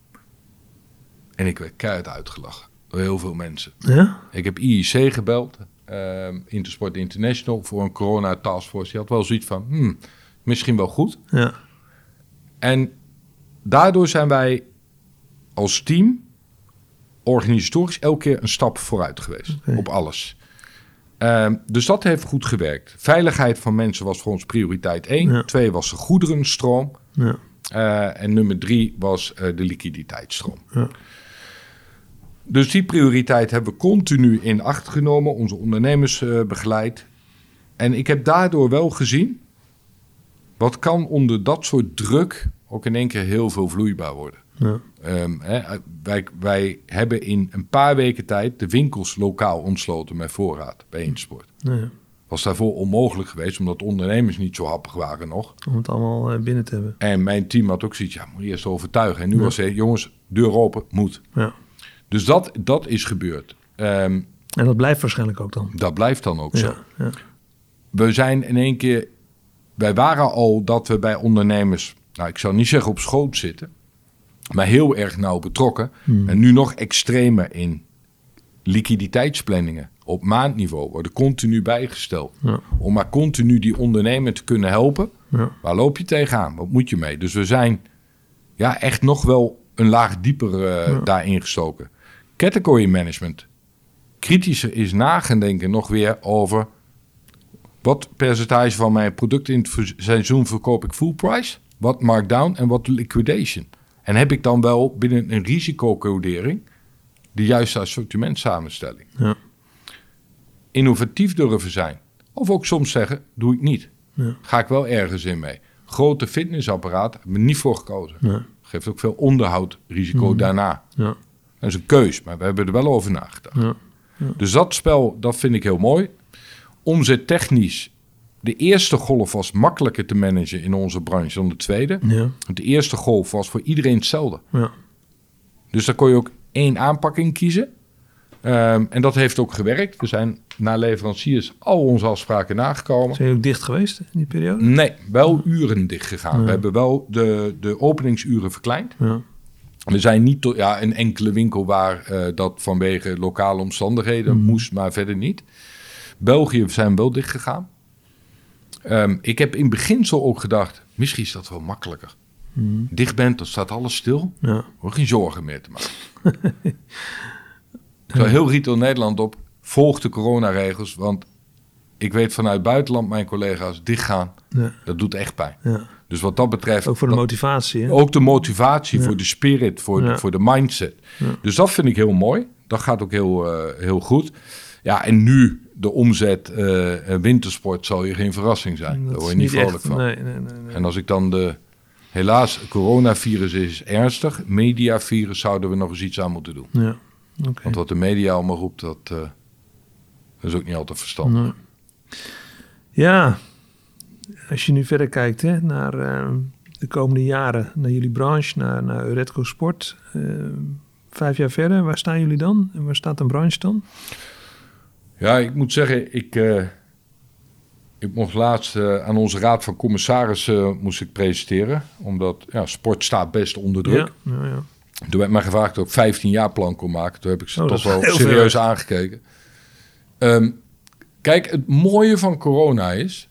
En ik werd keihard uitgelachen door heel veel mensen. Ja? Ik heb IIC gebeld, ehm, Intersport International, voor een corona taskforce. Die had wel zoiets van, hmm, misschien wel goed. Ja. En daardoor zijn wij als team organisatorisch elke keer een stap vooruit geweest op alles. Ehm, dus dat heeft goed gewerkt. Veiligheid van mensen was voor ons prioriteit één. Ja. Twee was de goederenstroom. Ja. Eh, en nummer drie was eh, de liquiditeitsstroom. Ja. Dus die prioriteit hebben we continu in acht genomen, onze ondernemers eh, begeleid. En ik heb daardoor wel gezien, wat kan onder dat soort druk ook in één keer heel veel vloeibaar worden. Ja. Ehm, hè, wij, wij hebben in een paar weken tijd de winkels lokaal ontsloten met voorraad bij Intersport. Ja. Was daarvoor onmogelijk geweest, omdat ondernemers niet zo happig waren nog. Om het allemaal eh, binnen te hebben. En mijn team had ook zoiets, ja, moet je eerst overtuigen. En nu Ja. was het, jongens, deur open, moet. Ja. Dus dat, dat is gebeurd. Ehm, En dat blijft waarschijnlijk ook dan. dat blijft dan ook zo. We zijn in één keer, wij waren al dat we bij ondernemers, nou ik zou niet zeggen op schoot zitten, maar heel erg nauw betrokken. Hmm. En nu nog extremer in liquiditeitsplanningen op maandniveau worden continu bijgesteld. Ja. Om maar continu die ondernemer te kunnen helpen. Ja. Waar loop je tegenaan? Wat moet je mee? Dus we zijn ja, echt nog wel een laag dieper Ja. daarin gestoken. Category management. Kritischer is nagaan denken nog weer over... wat percentage van mijn product in het seizoen verkoop ik full price? Wat markdown en wat liquidation? En heb ik dan wel binnen een risicocodering... de juiste assortimentsamenstelling? Ja. Innovatief durven zijn. Of ook soms zeggen, doe ik niet. Ja. Ga ik wel ergens in mee. Grote fitnessapparaat, hebben we niet voor gekozen. Ja. Geeft ook veel onderhoudrisico Mhm. daarna. Ja. Dat is een keus, maar we hebben er wel over nagedacht. Ja. Dus dat spel, dat vind ik heel mooi. Omzet technisch. De eerste golf was makkelijker te managen in onze branche dan de tweede. Ja. Want de eerste golf was voor iedereen hetzelfde. Ja. Dus daar kon je ook één aanpak in kiezen. Ehm, en dat heeft ook gewerkt. We zijn naar leveranciers al onze afspraken nagekomen. Zijn jullie ook dicht geweest in die periode? Nee, wel uren dicht gegaan. We hebben wel de, de openingsuren verkleind. Ja. We zijn niet tot ja, een enkele winkel waar eh, dat vanwege lokale omstandigheden moest, maar verder niet. België zijn we wel dicht gegaan. Ehm, ik heb in beginsel ook gedacht, misschien is dat wel makkelijker. Dicht bent, dan staat alles stil. Ja. Hoor geen zorgen meer te maken. Zo heel Retail Nederland op, volg de coronaregels, want ik weet vanuit buitenland mijn collega's dichtgaan. Ja. Dat doet echt pijn. Ja. Dus wat dat betreft, Ook voor de dat- motivatie. Hè? ook de motivatie, voor de spirit, voor, de, voor de mindset. Dus dat vind ik heel mooi. Dat gaat ook heel, eh, heel goed. Ja, en nu de omzet eh, wintersport zal je geen verrassing zijn. Dat Daar word je niet vrolijk echt- van. Nee, nee, nee. En als ik dan de... Helaas, coronavirus is ernstig. Mediavirus zouden we nog eens iets aan moeten doen. Ja, oké. Want wat de media allemaal roept, dat, eh, is ook niet altijd verstandig. Ja, als je nu verder kijkt hè, naar eh, de komende jaren, naar jullie branche, naar, naar Euretco Sport. vijf jaar verder, waar staan jullie dan? En waar staat een branche dan? Ja, ik moet zeggen, ik, eh, ik mocht laatst eh, aan onze raad van commissarissen moest ik presenteren. Omdat ja, sport staat best onder druk. Ja, ja, ja. Toen werd mij gevraagd of ik 15 jaar plan kon maken. Toen heb ik ze Oh, toch wel serieus aangekeken. Ehm, kijk, het mooie van corona is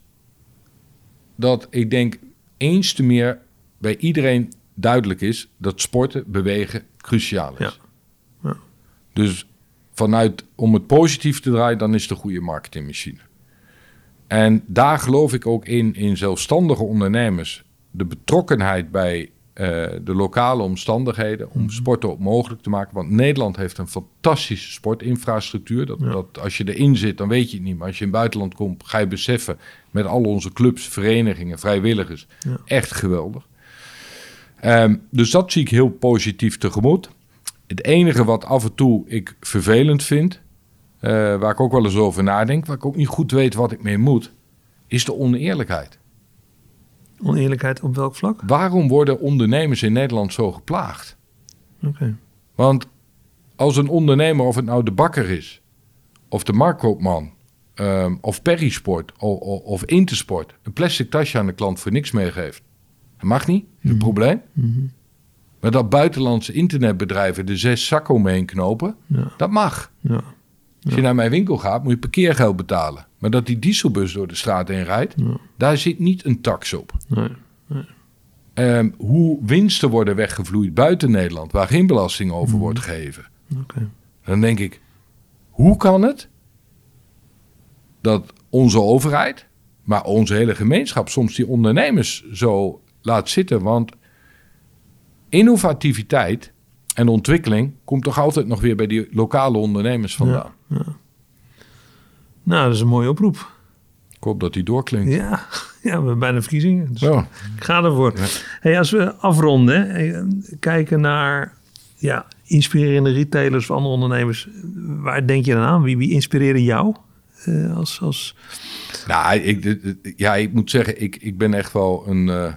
dat ik denk eens te meer bij iedereen duidelijk is dat sporten, bewegen cruciaal is. Ja. Ja. Dus vanuit om het positief te draaien, dan is een goede marketingmachine. En daar geloof ik ook in, in zelfstandige ondernemers. De betrokkenheid bij eh, de lokale omstandigheden om sporten ook mogelijk te maken. Want Nederland heeft een fantastische sportinfrastructuur. Dat, Ja. dat als je erin zit, dan weet je het niet. Maar als je in het buitenland komt, ga je beseffen met al onze clubs, verenigingen, vrijwilligers. Ja. Echt geweldig. Ehm, dus dat zie ik heel positief tegemoet. Het enige wat af en toe ik vervelend vind, eh, waar ik ook wel eens over nadenk, waar ik ook niet goed weet wat ik mee moet, is de oneerlijkheid. Oneerlijkheid op welk vlak? Waarom worden ondernemers in Nederland zo geplaagd? Oké. Want als een ondernemer, of het nou de bakker is, of de marktkoopman, ehm, of Perisport, of, of, of Intersport, een plastic tasje aan de klant voor niks meegeeft, dat mag niet, dat is een probleem. Maar dat buitenlandse internetbedrijven er zes zakken omheen knopen, Ja. dat mag. Ja. Als je naar mijn winkel gaat, moet je parkeergeld betalen. Maar dat die dieselbus door de straat heen rijdt, daar zit niet een tax op. Nee. Ehm, hoe winsten worden weggevloeid buiten Nederland, waar geen belasting over wordt gegeven. Dan denk ik, hoe kan het dat onze overheid, maar onze hele gemeenschap, soms die ondernemers zo laat zitten? Want innovativiteit en ontwikkeling komt toch altijd nog weer bij die lokale ondernemers vandaan. Nou, dat is een mooie oproep. Ik hoop dat die doorklinkt. Ja, ja we hebben bijna verkiezingen. Dus Ja. ik ga ervoor. Hey, als we afronden, eh, kijken naar ja, inspirerende retailers of andere ondernemers. Waar denk je dan aan? Wie, wie inspireren jou? eh, als, als... Nou, ik, ja, ik moet zeggen, ik, ik ben echt wel een. eh,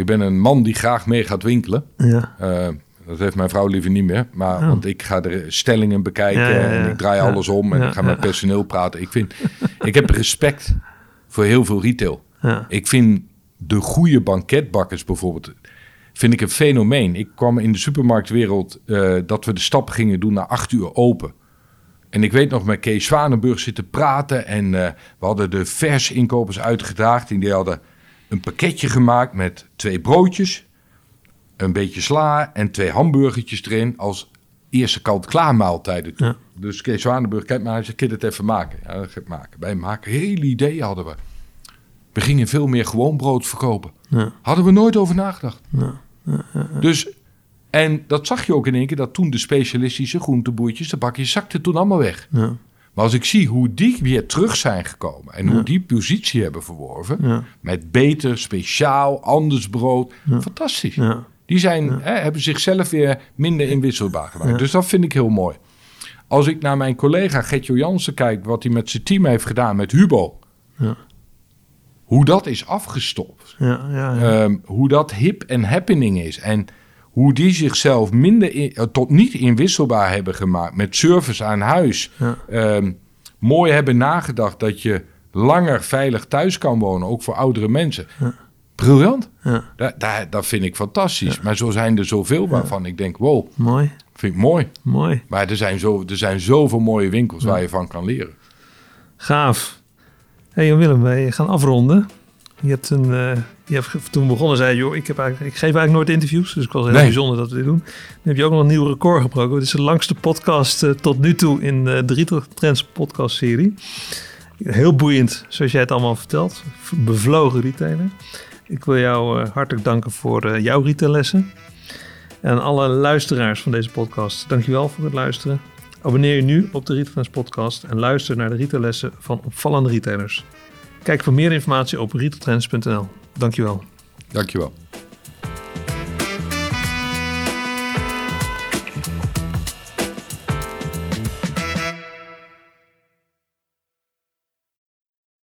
ik ben een man die graag mee gaat winkelen. Ja, Eh, dat heeft mijn vrouw liever niet meer. Maar, Oh. Want ik ga er stellingen bekijken Ja, ja, ja. en ik draai alles om en ik ga met personeel praten. Ik, vind, ik heb respect voor heel veel retail. ja, Ik vind de goede banketbakkers bijvoorbeeld, vind ik een fenomeen. Ik kwam in de supermarktwereld eh, dat we de stap gingen doen naar acht uur open. En ik weet nog met Kees Zwanenburg zitten praten en eh, we hadden de vers inkopers uitgedaagd. En die hadden een pakketje gemaakt met twee broodjes, een beetje sla en twee hamburgertjes erin als eerste kant-klaar maaltijden. toe. Ja. Dus Kees Zwanenburg, kijk maar, hij kun je het even maken? Ja, dat ga ik maken. Wij maken, hele idee hadden we. We gingen veel meer gewoon brood verkopen. ja, Hadden we nooit over nagedacht. ja, Dus, en dat zag je ook in één keer, dat toen de specialistische groenteboertjes, de bakjes, zakten toen allemaal weg. Maar als ik zie hoe die weer terug zijn gekomen en hoe die positie hebben verworven, ja, met beter, speciaal, anders brood, fantastisch. Die zijn, hè, hebben zichzelf weer minder inwisselbaar gemaakt. Dus dat vind ik heel mooi. Als ik naar mijn collega Gertjo Jansen kijk, wat hij met zijn team heeft gedaan met Hubo, Ja. hoe dat is afgestopt. ja, ja, ja. Ehm, hoe dat hip en happening is. En hoe die zichzelf minder in- eh, tot niet inwisselbaar hebben gemaakt met service aan huis. Ja. Ehm, mooi hebben nagedacht dat je langer veilig thuis kan wonen, ook voor oudere mensen. Briljant. Ja, Dat, dat, dat vind ik fantastisch. Maar zo zijn er zoveel waarvan ik denk, wow, mooi, vind ik mooi. mooi. Maar er zijn, zo, er zijn zoveel mooie winkels waar je van kan leren. Gaaf. Hey Willem, wij gaan afronden. Je hebt een, eh, toen begonnen zei joh, ik, heb eigenlijk, ik geef eigenlijk nooit interviews. Dus ik was heel Nee. bijzonder dat we dit doen. Dan heb je ook nog een nieuw record gebroken. Het is de langste podcast eh, tot nu toe in de Retail Trends podcast serie. Heel boeiend, zoals jij het allemaal vertelt. Bevlogen retailer. Ik wil jou eh, hartelijk danken voor eh, jouw retaillessen. En alle luisteraars van deze podcast, dankjewel voor het luisteren. Abonneer je nu op de Retail Trends podcast en luister naar de retaillessen van opvallende retailers. Kijk voor meer informatie op retailtrends.nl. Dankjewel. Dankjewel.